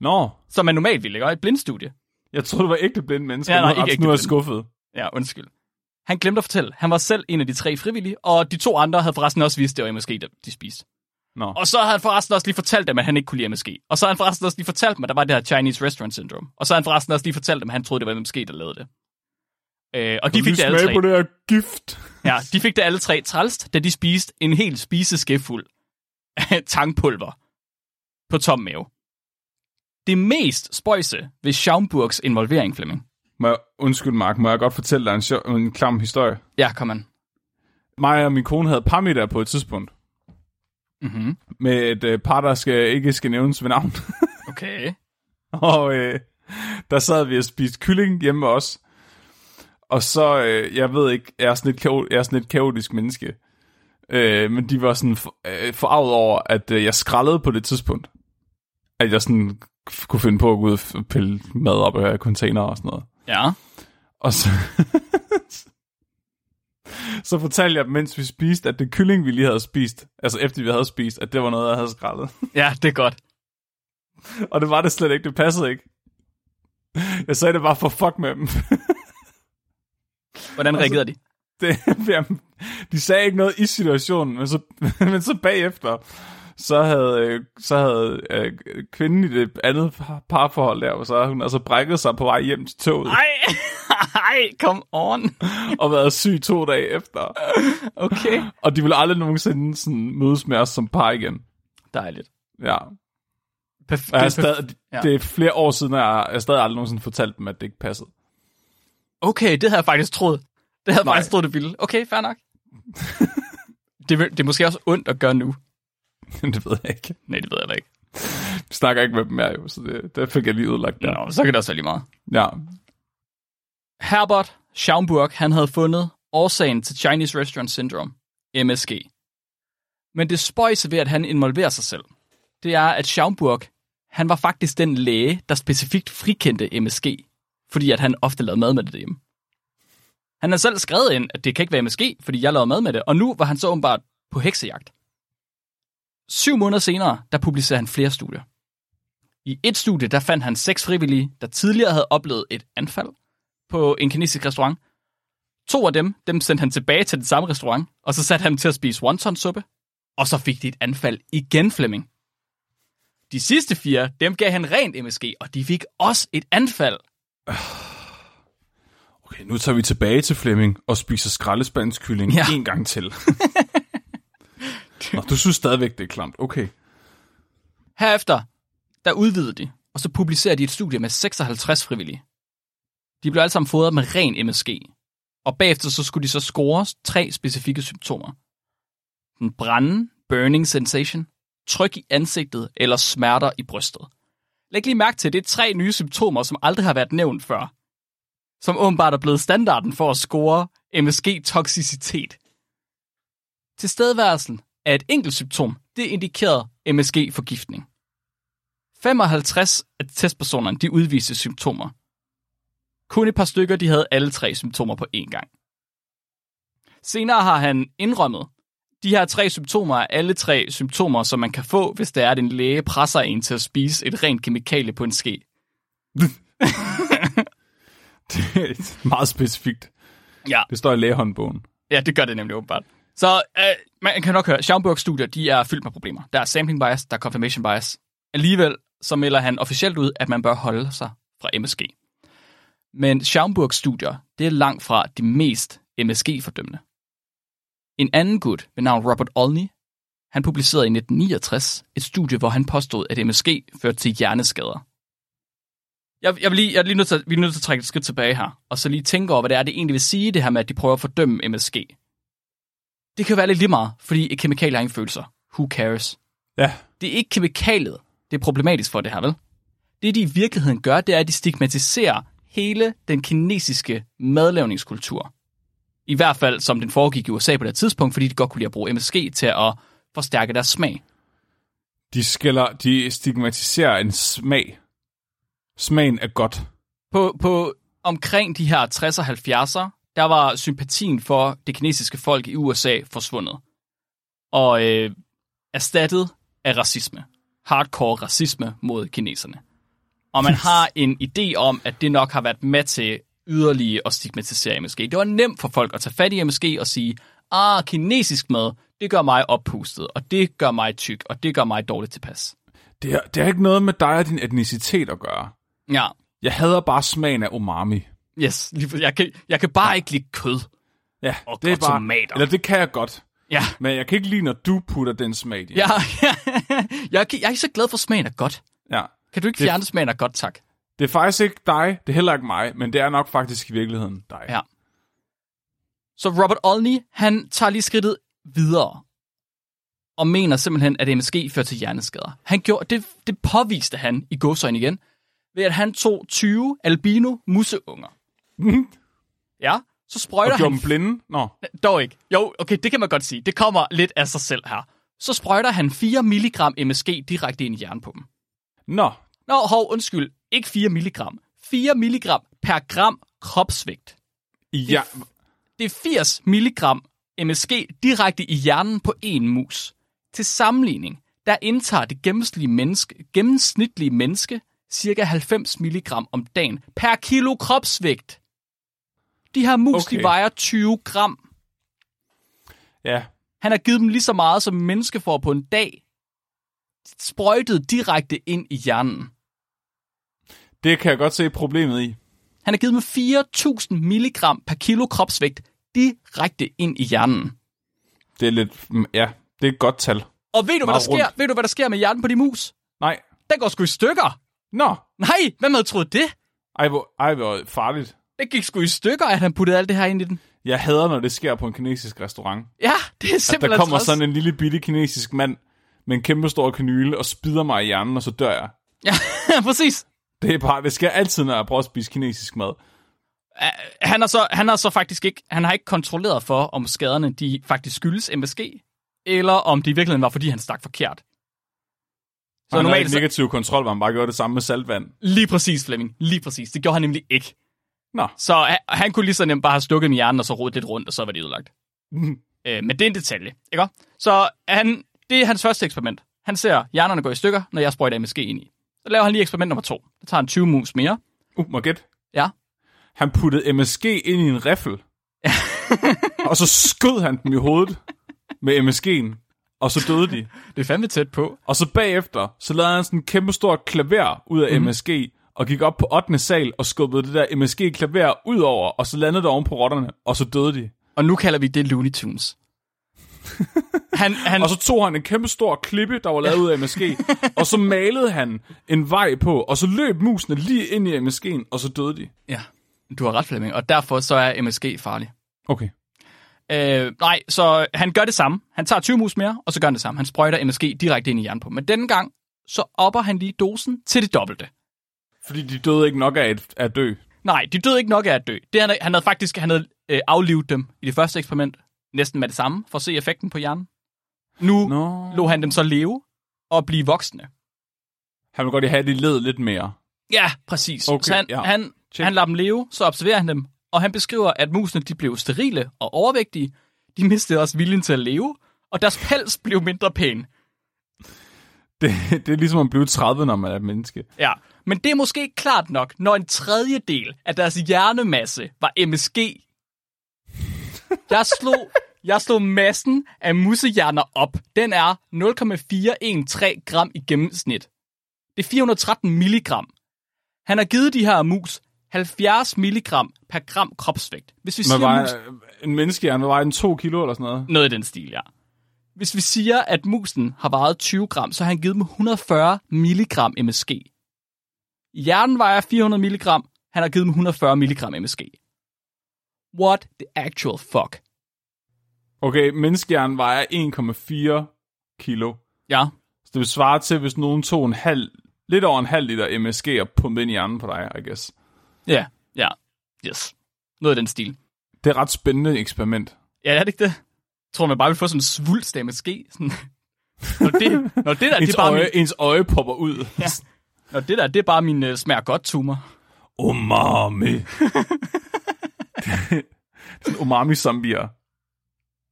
S2: Nå,
S1: Som man normalt ville, ikke? Og et blindstudie.
S2: jeg troede, det var ægte blinde mennesker.
S1: Ja, nej, ikke
S2: Nu er jeg skuffet.
S1: Ja, undskyld. Han glemte at fortælle, han var selv en af de tre frivillige, og de to andre havde forresten også vidst, det var MSG, der de spiste.
S2: Nå.
S1: Og så havde han forresten også lige fortalt dem, at han ikke kunne lide MSG. Og så havde han forresten også lige fortalt dem, at der var det her Chinese Restaurant Syndrome. Og så havde han forresten også lige fortalt dem, at han troede, det var MSG, der lavede det. Øh, og de fik det alle tre.
S2: på det her gift.
S1: Ja, de fik det alle tre trælst, da de spiste en hel spiseskefuld af tangpulver på tom mave. Det mest spøjse ved Schaumburgs involvering, Flemming.
S2: Må jeg, undskyld, Mark. Må jeg godt fortælle dig en, sjov, en klam historie?
S1: Ja, kom an.
S2: Mig og min kone havde parmiddag på et tidspunkt.
S1: Mm-hmm.
S2: Med et øh, par, der skal, ikke skal nævnes ved navn.
S1: Okay.
S2: Og øh, der sad vi og spiste kylling hjemme med os. Og så, øh, jeg ved ikke, jeg er sådan et, kao- jeg er sådan et kaotisk menneske. Øh, men de var sådan for, øh, forarvet over, at øh, jeg skraldede på det tidspunkt. At jeg sådan kunne finde på at gå ud og pille mad op af container og sådan noget.
S1: Ja.
S2: Og så, så fortalte jeg dem, mens vi spiste, at det kylling, vi lige havde spist, altså efter vi havde spist, at det var noget, jeg havde skrællet.
S1: Ja, det er godt.
S2: Og det var det slet ikke, det passede ikke. Jeg sagde det bare for fuck med dem.
S1: Hvordan reagerede de?
S2: Det, jamen, de sagde ikke noget i situationen, men så, men så bagefter, så havde, øh, så havde øh, kvinden i det andet par- parforhold der, og så hun altså brækket sig på vej hjem til toget,
S1: Ej, ej, come on.
S2: og været syg to dage efter.
S1: Okay.
S2: Og de ville aldrig nogensinde sådan mødes med os som par igen.
S1: Dejligt.
S2: Ja.
S1: Perf-
S2: jeg stadig,
S1: ja.
S2: det er flere år siden, og jeg jeg stadig aldrig nogensinde fortalt dem, at det ikke passede.
S1: Okay, det havde jeg faktisk troet. Det havde jeg
S2: Nej.
S1: faktisk troet, det ville. Okay, fair nok. det, det er måske også ondt at gøre nu.
S2: det ved jeg ikke.
S1: Nej, det ved jeg da ikke.
S2: Vi snakker ikke med dem mere jo, så det, det fik jeg lige udlagt der.
S1: Nå, så kan det også være lige meget.
S2: Ja.
S1: Herbert Schaumburg, han havde fundet årsagen til Chinese Restaurant Syndrome, MSG. Men det spøjse ved, at han involverer sig selv, det er, at Schaumburg, han var faktisk den læge, der specifikt frikendte MSG, fordi at han ofte lavede mad med det derhjemme. Han har selv skrevet ind, at det kan ikke være MSG, fordi jeg lavede mad med det, og nu var han så åbenbart på heksejagt. Syv måneder senere, der publicerede han flere studier. I et studie, der fandt han seks frivillige, der tidligere havde oplevet et anfald på en kinesisk restaurant. To af dem, dem sendte han tilbage til den samme restaurant, og så satte han dem til at spise wonton-suppe, og så fik de et anfald igen, Flemming. De sidste fire, dem gav han rent MSG, og de fik også et anfald.
S2: Okay, nu tager vi tilbage til Flemming og spiser skraldespandskylling
S1: Ja.
S2: en gang til. Nå, du synes stadigvæk, det er klamt. Okay.
S1: Herefter, der udvider de, og så publicerer de et studie med 56 frivillige. De blev alle sammen fodret med ren MSG, og bagefter så skulle de så score tre specifikke symptomer. En brænde, burning sensation, tryk i ansigtet eller smerter i brystet. Læg lige mærke til, at det er tre nye symptomer, som aldrig har været nævnt før. Som åbenbart er blevet standarden for at score MSG-toksicitet. Tilstedeværelsen af et enkelt symptom, det indikerede MSG-forgiftning. 55 af testpersonerne, de udviste symptomer. Kun et par stykker, de havde alle tre symptomer på én gang. Senere har han indrømmet, de her tre symptomer er alle tre symptomer, som man kan få, hvis det er, at en læge presser en til at spise et rent kemikalie på en ske.
S2: Det er meget specifikt.
S1: Ja,
S2: Det står i lægehåndbogen.
S1: ja det gør det nemlig åbenbart. Så øh, man kan nok høre, Schaumburg-studier de er fyldt med problemer. Der er sampling bias, der er confirmation bias. Alligevel så melder han officielt ud, at man bør holde sig fra MSG. Men Schaumburg-studier, det er langt fra de mest MSG-fordømmende. En anden gut ved navn Robert Olney, han publicerede i 1969 et studie, hvor han påstod, at MSG førte til hjerneskader. Jeg, jeg, vil lige, jeg er lige nødt til, vi er nødt til at trække et skridt tilbage her, og så lige tænke over, hvad det er, det egentlig vil sige, det her med, at de prøver at fordømme MSG. Det kan være lidt lige meget, fordi et kemikalie har ingen følelser. Who cares?
S2: Ja.
S1: Det er ikke kemikaliet, det er problematisk for det her, vel? Det, de i virkeligheden gør, det er, at de stigmatiserer hele den kinesiske madlavningskultur. I hvert fald, som den foregik i USA på det tidspunkt, fordi de godt kunne lide at bruge MSG til at forstærke deres smag.
S2: De, skælder, de stigmatiserer en smag. Smagen er godt.
S1: På, på omkring de her 60'er og 70'er, der var sympatien for det kinesiske folk i USA forsvundet. Og øh, erstattet af racisme. Hardcore racisme mod kineserne. Og man har en idé om, at det nok har været med til yderligere at stigmatisere MSG. Det var nemt for folk at tage fat i MSG og sige, ah, kinesisk mad, det gør mig oppustet, og det gør mig tyk, og det gør mig dårligt tilpas.
S2: Det er, det er ikke noget med dig og din etnicitet at gøre.
S1: Ja,
S2: Jeg hader bare smagen af umami.
S1: Yes, lige jeg kan, jeg kan bare ikke lide kød.
S2: Ja,
S1: Og
S2: det er bare,
S1: tomater.
S2: Eller det kan jeg godt.
S1: Ja,
S2: Men jeg kan ikke lide, når du putter den smag i.
S1: Ja, ja. jeg, er ikke- jeg er ikke så glad for smagen af godt.
S2: ja.
S1: Kan du ikke
S2: Det-
S1: fjerne smagen af godt, tak?
S2: Det er faktisk ikke dig, det er heller ikke mig, men det er nok faktisk i virkeligheden dig.
S1: Ja. Så Robert Olney, han tager lige skridtet videre og mener simpelthen, at MSG fører til hjerneskader. Han gjorde, det, det påviste han i godsøjne igen, ved at han tog 20 albino museunger. Ja, så sprøjter
S2: Og
S1: han
S2: dem blinde? Nå.
S1: Dog ikke. Jo, okay, det kan man godt sige. Det kommer lidt af sig selv her. Så sprøjter han 4 mg MSG direkte ind i hjernen på dem.
S2: Nå.
S1: Nå, hov, undskyld. Ikke 4 mg. 4 mg per gram kropsvægt.
S2: Ja,
S1: Det er 80 mg MSG direkte i hjernen på en mus. Til sammenligning, der indtager det gennemsnitlige menneske, gennemsnitlige menneske ca. 90 mg om dagen per kilo kropsvægt. De her mus, okay. de vejer 20 gram.
S2: ja.
S1: Han har givet dem lige så meget, som en menneske får på en dag. Sprøjtet direkte ind i hjernen.
S2: Det kan jeg godt se problemet i.
S1: Han har givet dem 4.000 mg per kilo kropsvægt direkte ind i hjernen.
S2: Det er lidt... mm, Ja, det er et godt tal.
S1: Og ved du, hvad der sker?
S2: rundt.
S1: Ved du, hvad der sker med hjernen på de mus?
S2: Nej.
S1: Den går sgu i stykker.
S2: Nå.
S1: Nej, hvem havde troet det?
S2: Ej, hvor, ej, hvor farligt.
S1: Den gik sgu i stykker, at han puttede alt det her ind i den.
S2: Jeg hader, når det sker på en kinesisk restaurant.
S1: Ja, det er
S2: At
S1: simpelthen
S2: der kommer
S1: træls.
S2: sådan en lille bitte kinesisk mand med en kæmpe stor kanyle og spider mig i hjernen, og så dør jeg.
S1: Ja, præcis.
S2: Det er bare, det sker altid, når jeg prøver at spise kinesisk mad.
S1: Han har, så, han har så faktisk ikke, han har ikke kontrolleret for, om skaderne de faktisk skyldes MSG, eller om det i virkeligheden var, fordi han stak forkert.
S2: Så han normalt
S1: så-
S2: negativ kontrol, hvor han bare gjorde det samme med saltvand.
S1: Lige præcis, Flemming. Lige præcis. Det gjorde han nemlig ikke.
S2: Nå.
S1: Så han, han kunne lige så nemt bare have stukket med hjernen, og så rodet lidt rundt, og så var det ødelagt.
S2: Mhm.
S1: øh, men det er en detalje, ikke? Så han, det er hans første eksperiment. Han ser hjernerne gå i stykker, når jeg sprøjter MSG ind i. Så laver han lige eksperiment nummer to. Der tager han 20 mus mere.
S2: Uh, må gætte?
S1: Ja.
S2: Han puttede MSG ind i en riffel. og så skød han dem i hovedet med MSG'en. Og så døde de.
S1: Det er fandme tæt på.
S2: Og så bagefter, så lavede han sådan en kæmpe stor klaver ud af mm-hmm. MSG, og gik op på 8. sal og skubbede det der MSG-klaver ud over, og så landede det oven på rotterne, og så døde de.
S1: Og nu kalder vi det Looney Tunes. han, han,
S2: Og så tog han en kæmpe stor klippe, der var lavet ud af MSG, og så malede han en vej på, og så løb musene lige ind i MSG'en, og så døde de.
S1: Ja, du har ret, Flemming. Og derfor så er MSG farlig.
S2: Okay.
S1: Øh, nej, så han gør det samme. Han tager 20 mus mere, og så gør han det samme. Han sprøjter MSG direkte ind i hjernen på. Men denne gang, så opper han lige dosen til det dobbelte.
S2: Fordi de døde ikke nok af at, at dø.
S1: Nej, de døde ikke nok af at dø. Det, han, han havde faktisk han havde, øh, aflivet dem i det første eksperiment, næsten med det samme, for at se effekten på hjernen. Nu
S2: Nå.
S1: lå han dem så leve og blive voksne.
S2: Han vil godt have, at de led lidt mere.
S1: Ja, præcis.
S2: Okay,
S1: så han,
S2: ja.
S1: han,
S2: Check.
S1: han lader dem leve, så observerer han dem, og han beskriver, at musene de blev sterile og overvægtige. De mistede også viljen til at leve, og deres pels blev mindre pæn.
S2: Det, det er ligesom at blive 30, når man er menneske.
S1: Ja, men det er måske ikke klart nok, når en tredjedel af deres hjernemasse var MSG. Jeg slog, jeg slog massen af musehjerner op. Den er 0,413 gram i gennemsnit. Det er 413 milligram. Han har givet de her mus 70 milligram per gram kropsvægt. Hvis vi
S2: Man
S1: siger, mus,
S2: en menneskehjerne, var den 2 kilo eller sådan noget?
S1: noget i den stil, ja. Hvis vi siger, at musen har vejet 20 gram, så har han givet dem 140 milligram MSG. Hjernen vejer 400 milligram. Han har givet dem 140 milligram MSG. What the actual fuck?
S2: Okay, menneskehjernen vejer 1,4 kilo.
S1: Ja,
S2: Så det vil svare til, hvis nogen tog en halv, lidt over en halv liter MSG og pumpede ind i hjernen på dig, I guess.
S1: ja, ja, yes. Noget i den stil.
S2: Det er et ret spændende eksperiment.
S1: Ja, er det ikke det? Jeg tror, man bare vil få sådan en svulst af MSG. Sådan. Når, det, når det der, det
S2: Ens,
S1: er bare
S2: øje,
S1: min,
S2: ens øje popper ud.
S1: Ja. Når det der, det er bare min uh, smær godt tumor.
S2: Umami. Sådan umami-zombier.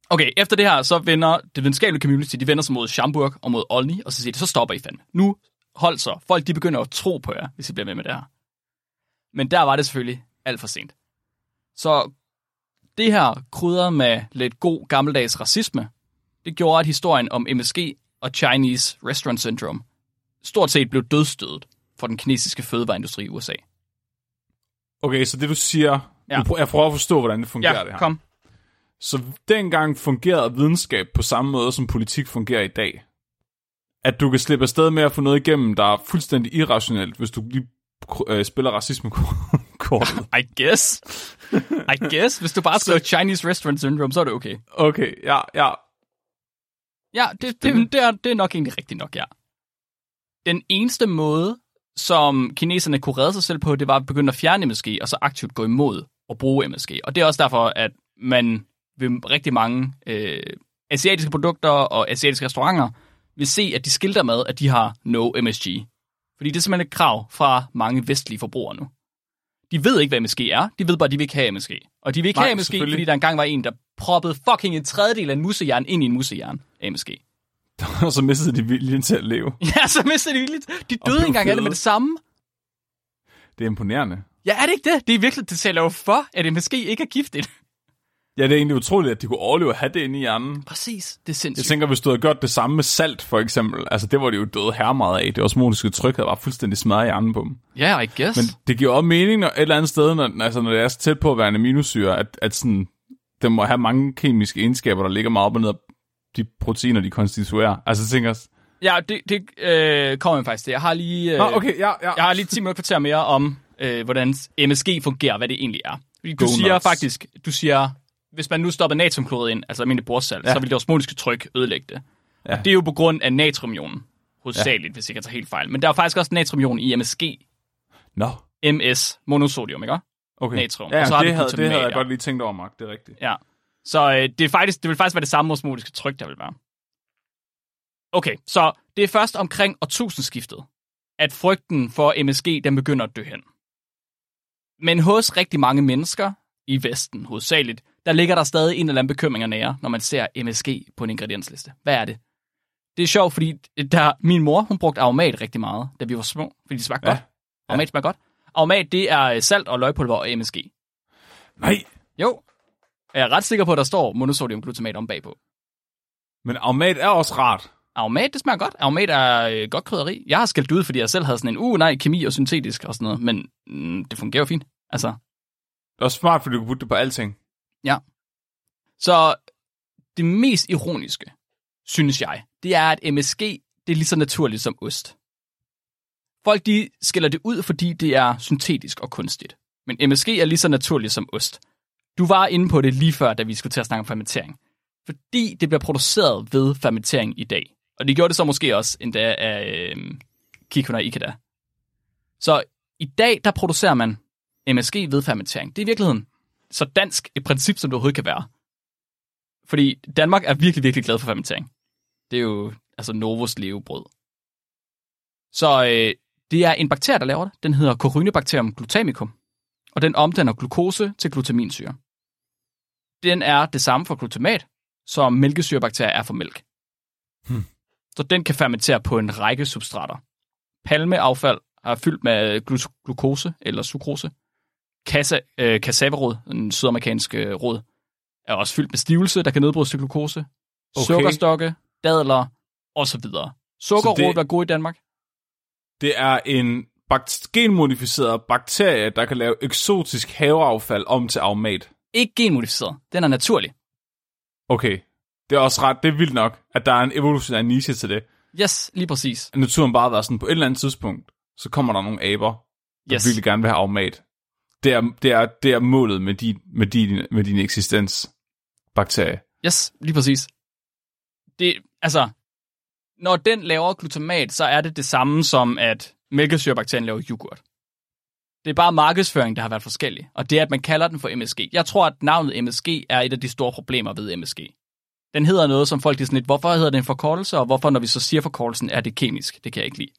S1: Okay, efter det her, så vender det videnskabelige community, de vender sig mod Schamburg og mod Olney, og så siger de, så stopper I fandme. Nu hold så. Folk, de begynder at tro på jer, hvis I bliver med med det her. Men der var det selvfølgelig alt for sent. Så det her krydret med lidt god gammeldags racisme, det gjorde, at historien om MSG og Chinese Restaurant Syndrome stort set blev dødstødet for den kinesiske fødevareindustri i USA.
S2: Okay, så det du siger...
S1: Ja.
S2: Ja. Jeg prøver at forstå, hvordan det fungerer, det
S1: Ja,
S2: her.
S1: kom.
S2: Så dengang fungerede videnskab på samme måde, som politik fungerer i dag. At du kan slippe afsted med at få noget igennem, der er fuldstændig irrationelt, hvis du lige øh, spiller racisme-kortet.
S1: I guess. I guess. Hvis du bare skriver Chinese Restaurant Syndrome, så er det okay.
S2: Okay, ja, ja.
S1: Ja, det, det, det, er, det er nok egentlig rigtigt nok, ja. Den eneste måde, som kineserne kunne redde sig selv på, det var at begynde at fjerne MSG, og så aktivt gå imod at bruge MSG. Og det er også derfor, at man ved rigtig mange øh, asiatiske produkter og asiatiske restauranter vil se, at de skilter med, at de har no MSG. Fordi det er simpelthen et krav fra mange vestlige forbrugere nu. De ved ikke, hvad MSG er. De ved bare, at de vil ikke have MSG. Og de vil ikke
S2: Nej,
S1: have MSG, fordi der engang var en, der proppede fucking en tredjedel af en musejern ind i en musejern af MSG.
S2: Og så mistede de viljen til at leve.
S1: Ja, så mistede de vildt. De døde
S2: blev
S1: engang det
S2: fede.
S1: med det samme.
S2: Det er imponerende.
S1: Ja, er det ikke det? Det er virkelig, det taler jo for, at MSG ikke er giftigt.
S2: Ja, det er egentlig utroligt, at de kunne overleve at have det inde i hjernen.
S1: Præcis, det er
S2: Jeg
S1: sindssygt.
S2: tænker, hvis du havde gjort det samme med salt, for eksempel. Altså, det var det jo døde her meget af. Det osmotiske tryk havde bare fuldstændig smadret i hjernen på dem.
S1: Ja, yeah, I guess.
S2: Men det giver også mening når et eller andet sted, når, altså, når det er så tæt på at være en aminosyre, at, at sådan, det må have mange kemiske egenskaber, der ligger meget op og ned de proteiner, de konstituerer. Altså, jeg tænker...
S1: Ja, det, det øh, kommer jeg faktisk til. Jeg har lige, øh,
S2: Nå, okay, ja, ja.
S1: jeg har lige 10 minutter kvarter mere om, øh, hvordan MSG fungerer, hvad det egentlig er. Fordi du
S2: Go
S1: siger
S2: nuts.
S1: faktisk, du siger, hvis man nu stopper natriumklorid ind, altså almindelig bordsalt, ja. Så vil det osmotiske tryk ødelægge det.
S2: Ja.
S1: Og det er jo på grund af natriumionen, hovedsageligt, ja. hvis jeg ikke tager helt fejl. Men der er faktisk også natriumion i MSG,
S2: Nå,
S1: MS, monosodium, ikke?
S2: okay.
S1: Natrium.
S2: Ja,
S1: Og så har
S2: det, havde, det havde jeg godt lige tænkt over, Mark. Det er rigtigt.
S1: Ja. Så øh, det, er faktisk, det vil faktisk være det samme osmotiske tryk, der vil være. Okay, så det er først omkring årtusindskiftet, at frygten for MSG den begynder at dø hen. Men hos rigtig mange mennesker, i Vesten hovedsageligt, der ligger der stadig en eller anden bekymring at nære, når man ser MSG på en ingrediensliste. Hvad er det? Det er sjovt, fordi der, min mor, hun brugte aromat rigtig meget, da vi var små, fordi det smagte
S2: Ja.
S1: ja. godt. Aromat smager godt. Aromat, det er øh, salt og løgpulver og MSG.
S2: Nej,
S1: Jo, jeg er ret sikker på, at der står monosodiumglutamat om bagpå.
S2: men aromat er også rart.
S1: Aromat, det smager godt. Aromat er øh, godt krydderi. Jeg har skældt ud, fordi jeg selv havde sådan en, uh nej, kemi og syntetisk og sådan noget, men mm, det fungerer jo fint. Altså,
S2: Det er også smart, fordi du kan putte det på alting.
S1: så det mest ironiske, synes jeg, det er, at MSG, det er lige så naturligt som ost. Folk, de skiller det ud, fordi det er syntetisk og kunstigt. Men MSG er lige så naturligt som ost. Du var inde på det lige før, da vi skulle til at snakke om fermentering. Fordi det bliver produceret ved fermentering i dag. Og det gjorde det så måske også endda af øh, Kikuna Ikeda. Så i dag, der producerer man MSG ved fermentering. Det er i virkeligheden så dansk et princip, som det overhovedet kan være. Fordi Danmark er virkelig, virkelig glad for fermentering. Det er jo altså Novos levebrød. Så øh, det er en bakterie, der laver det. Den hedder Corynebacterium glutamicum. Og den omdanner glukose til glutaminsyre. Den er det samme for glutamat, som mælkesyrebakterier er for mælk.
S2: Hmm.
S1: Så den kan fermentere på en række substrater. Palmeaffald er fyldt med glu- glukose eller sukrose. Kassa, øh, kassaverod, en sydamerikansk øh, rod, er også fyldt med stivelse, der kan nedbrydes til glukose.
S2: Okay.
S1: Sukkerstokke, dadler osv. Sukkerrod
S2: det-
S1: er god i Danmark.
S2: Det er en bakt- genmodificeret bakterie, der kan lave eksotisk haveaffald om til aromat.
S1: Ikke genmodificeret. Den er naturlig.
S2: Okay, det er også ret, det er vildt nok, at der er en evolutionær niche til det.
S1: Yes, lige præcis.
S2: At naturen bare har været sådan, på et eller andet tidspunkt, så kommer der nogle aber, der
S1: Yes.
S2: virkelig gerne vil have aromat. Det er, det er, det er målet med din, med din, med din eksistens, bakterie.
S1: Yes, lige præcis. Det, altså, når den laver glutamat, så er det det samme som, at mælkesyrebakterien laver yoghurt. Det er bare markedsføring, der har været forskellig. Og det er, at man kalder den for MSG. Jeg tror, at navnet MSG er et af de store problemer ved MSG. Den hedder noget, som folk er sådan lidt, hvorfor hedder det en forkortelse, og hvorfor, når vi så siger forkortelsen, er det kemisk? Det kan jeg ikke lide.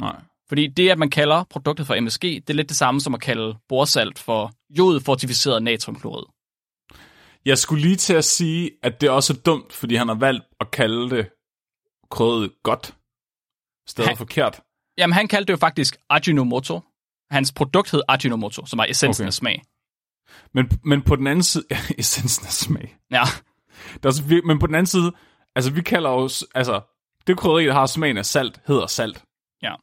S2: Nej.
S1: Fordi det, at man kalder produktet for MSG, det er lidt det samme som at kalde borsalt for jodfortificeret natriumklorid.
S2: Jeg skulle lige til at sige, at det er også dumt, fordi han har valgt at kalde det krydret godt. Stadig
S1: Han-
S2: forkert.
S1: Jamen, han kaldte det jo faktisk Ajinomoto. Hans produkt hed Ajinomoto, som er essensen
S2: Okay.
S1: af smag.
S2: Men, men på den anden side, essensen af smag.
S1: Ja,
S2: Der er men på den anden side, altså vi kalder jo, s- altså det krydderi, der har smagen af salt, hedder salt.
S1: Ja.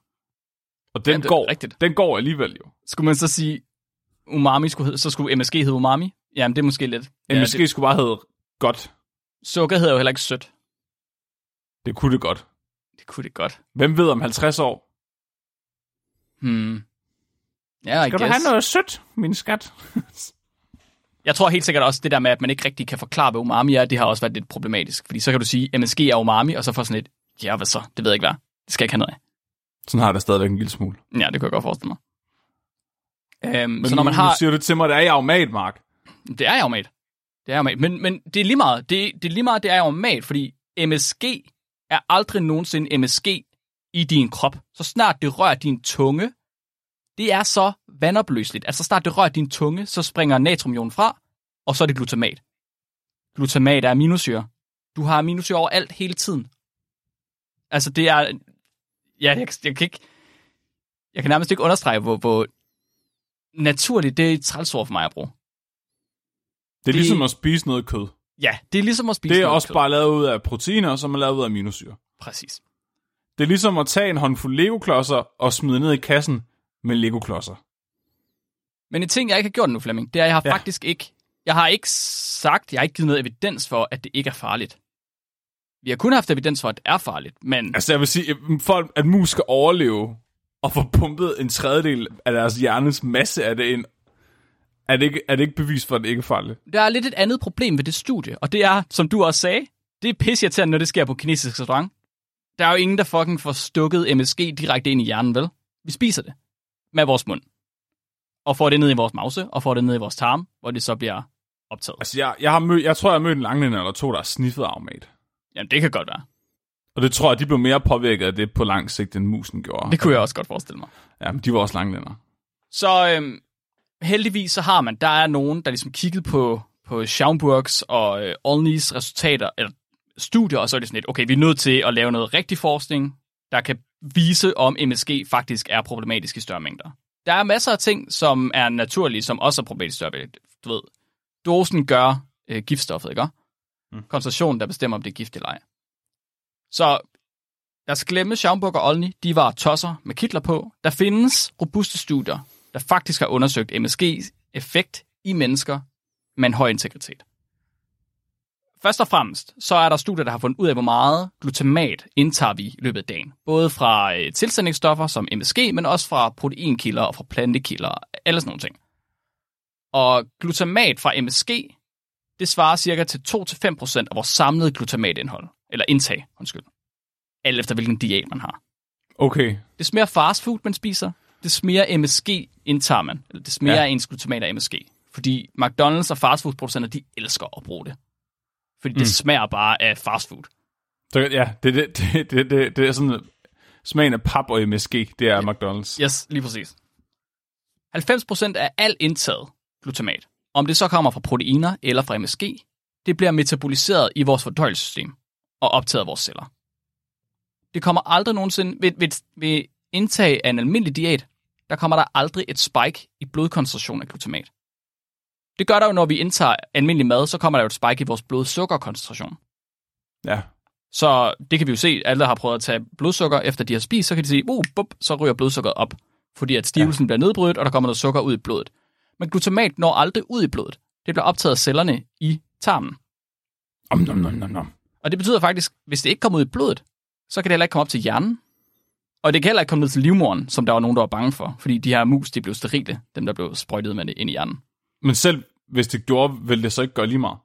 S2: Og den,
S1: Ja, det
S2: går,
S1: rigtigt.
S2: den går alligevel jo.
S1: skulle man så sige, umami skulle hedde, så skulle MSG hedde umami? Jamen, det er måske lidt.
S2: Ja,
S1: Ja,
S2: måske
S1: det,
S2: skulle bare hedde godt.
S1: sukker hedder jo heller ikke sødt.
S2: Det kunne det godt.
S1: Det kunne det godt.
S2: Hvem ved om 50 år?
S1: Hmm. Ja, I
S2: Skal du
S1: guess.
S2: have noget sødt, min skat?
S1: Jeg tror helt sikkert også, det der med, at man ikke rigtig kan forklare, hvad umami er, det har også været lidt problematisk. Fordi så kan du sige, MSG er umami, og så får sådan et, ja, hvad så? Det ved jeg ikke hvad. Det skal jeg ikke have noget af.
S2: Sådan har jeg det stadigvæk en lille smule.
S1: Ja, det kan jeg godt forestille mig. Øhm,
S2: Men
S1: så når man har...
S2: nu siger du til mig, at det er i aromat, Mark.
S1: Det er aromat. Det er aromat. Men, men det er lige meget. Det, det er lige meget, det er aromat, fordi MSG er aldrig nogensinde MSG i din krop. Så snart det rører din tunge, det er så vandopløseligt, at så snart det rører din tunge, så springer natriumionen fra, og så er det glutamat. Glutamat er aminosyre. Du har aminosyre overalt hele tiden. Altså det er... Ja, jeg, jeg kan ikke... Jeg kan nærmest ikke understrege, hvor, hvor naturligt det er et trælsord for mig at bruge.
S2: Det er
S1: Det-
S2: ligesom at spise noget kød.
S1: Ja, det er ligesom at spise
S2: Det er
S1: noget
S2: også
S1: kød.
S2: bare lavet ud af proteiner, som er lavet ud af aminosyre.
S1: Præcis.
S2: Det er ligesom at tage en håndfuld Lego-klodser og smide ned i kassen med Lego-klodser.
S1: Men en ting, jeg ikke har gjort nu, Flemming, det er, at jeg har
S2: Ja.
S1: faktisk ikke... Jeg har ikke sagt, jeg har ikke givet noget evidens for, at det ikke er farligt. Vi har kun haft evidens for, at det er farligt, men
S2: Altså jeg vil sige, for at mus skal overleve og få pumpet en tredjedel af deres hjernes masse af det ind, er det ikke, er det ikke bevis for, at det ikke er farligt?
S1: der er lidt et andet problem ved det studie, og det er, som du også sagde, det er pisseirriterende, når det sker på kinesisk restaurant. Der er jo ingen, der fucking får stukket MSG direkte ind i hjernen, vel? Vi spiser det med vores mund. Og får det ned i vores mause, og får det ned i vores tarm, hvor det så bliver optaget.
S2: Altså jeg, jeg, har mød, jeg tror, jeg har mødt en langlænder eller to, der har sniffet aromat.
S1: Jamen, det kan godt være.
S2: Og det tror jeg, de blev mere påvirket af det på lang sigt, end musen gjorde.
S1: Det kunne jeg også godt forestille mig.
S2: Ja, men de var også langlænder.
S1: Så øhm, heldigvis så har man, der er nogen, der ligesom kigget på, på Schaumburgs og øh, Olney's resultater, eller studier, og så er det sådan lidt, okay, vi er nødt til at lave noget rigtig forskning, der kan vise, om MSG faktisk er problematisk i større mængder. Der er masser af ting, som er naturlige, som også er problematisk i større mængder. Du ved, dosen gør øh, giftstoffet, ikke? Mm. Koncentrationen, der bestemmer, om det er gift eller ej. Så lad os glemme Schaumburg og Olney, de var tosser med kitler på. Der findes robuste studier, der faktisk har undersøgt MSG's effekt i mennesker med en høj integritet. Først og fremmest, så er der studier, der har fundet ud af, hvor meget glutamat indtager vi i løbet af dagen. Både fra øh, tilsætningsstoffer som MSG, men også fra proteinkilder og fra plantekilder, alle sådan nogle ting. Og glutamat fra MSG, det svarer cirka til 2-5% af vores samlede glutamatindhold, eller indtag, undskyld. Alt efter hvilken diæt man har.
S2: Okay.
S1: Det mere fast food, man spiser, det mere MSG indtager man. Eller det mere ja. ens glutamat af MSG. Fordi McDonald's og fastfood-producenter, de elsker at bruge det. Fordi det mm. smager bare af fastfood.
S2: Så, ja, det, det, det, det, det, det er sådan, smagen af pap og MSG, det er McDonald's.
S1: Yes, lige præcis. 90% af alt indtaget glutamat, om det så kommer fra proteiner eller fra MSG, det bliver metaboliseret i vores fordøjelsessystem og optaget af vores celler. Det kommer aldrig nogensinde, ved, ved, ved indtag af en almindelig diæt, der kommer der aldrig et spike i blodkoncentration af glutamat. Det gør der jo, når vi indtager almindelig mad, så kommer der jo et spike i vores blodsukkerkoncentration.
S2: Ja.
S1: Så det kan vi jo se, alle der har prøvet at tage blodsukker efter de har spist, så kan de sige, uh, bup, så ryger blodsukkeret op, fordi at stivelsen ja. bliver nedbrydet, og der kommer noget sukker ud i blodet. Men glutamat når aldrig ud i blodet. Det bliver optaget af cellerne i tarmen.
S2: Om, nom, nom, nom, nom.
S1: Og det betyder faktisk, hvis det ikke kommer ud i blodet, så kan det heller ikke komme op til hjernen. Og det kan heller ikke komme ned til livmoren, som der var nogen, der var bange for, fordi de her mus, de blev sterile, dem der blev sprøjtet med det ind i hjernen.
S2: Men selv hvis det gjorde, ville det så ikke gøre lige meget?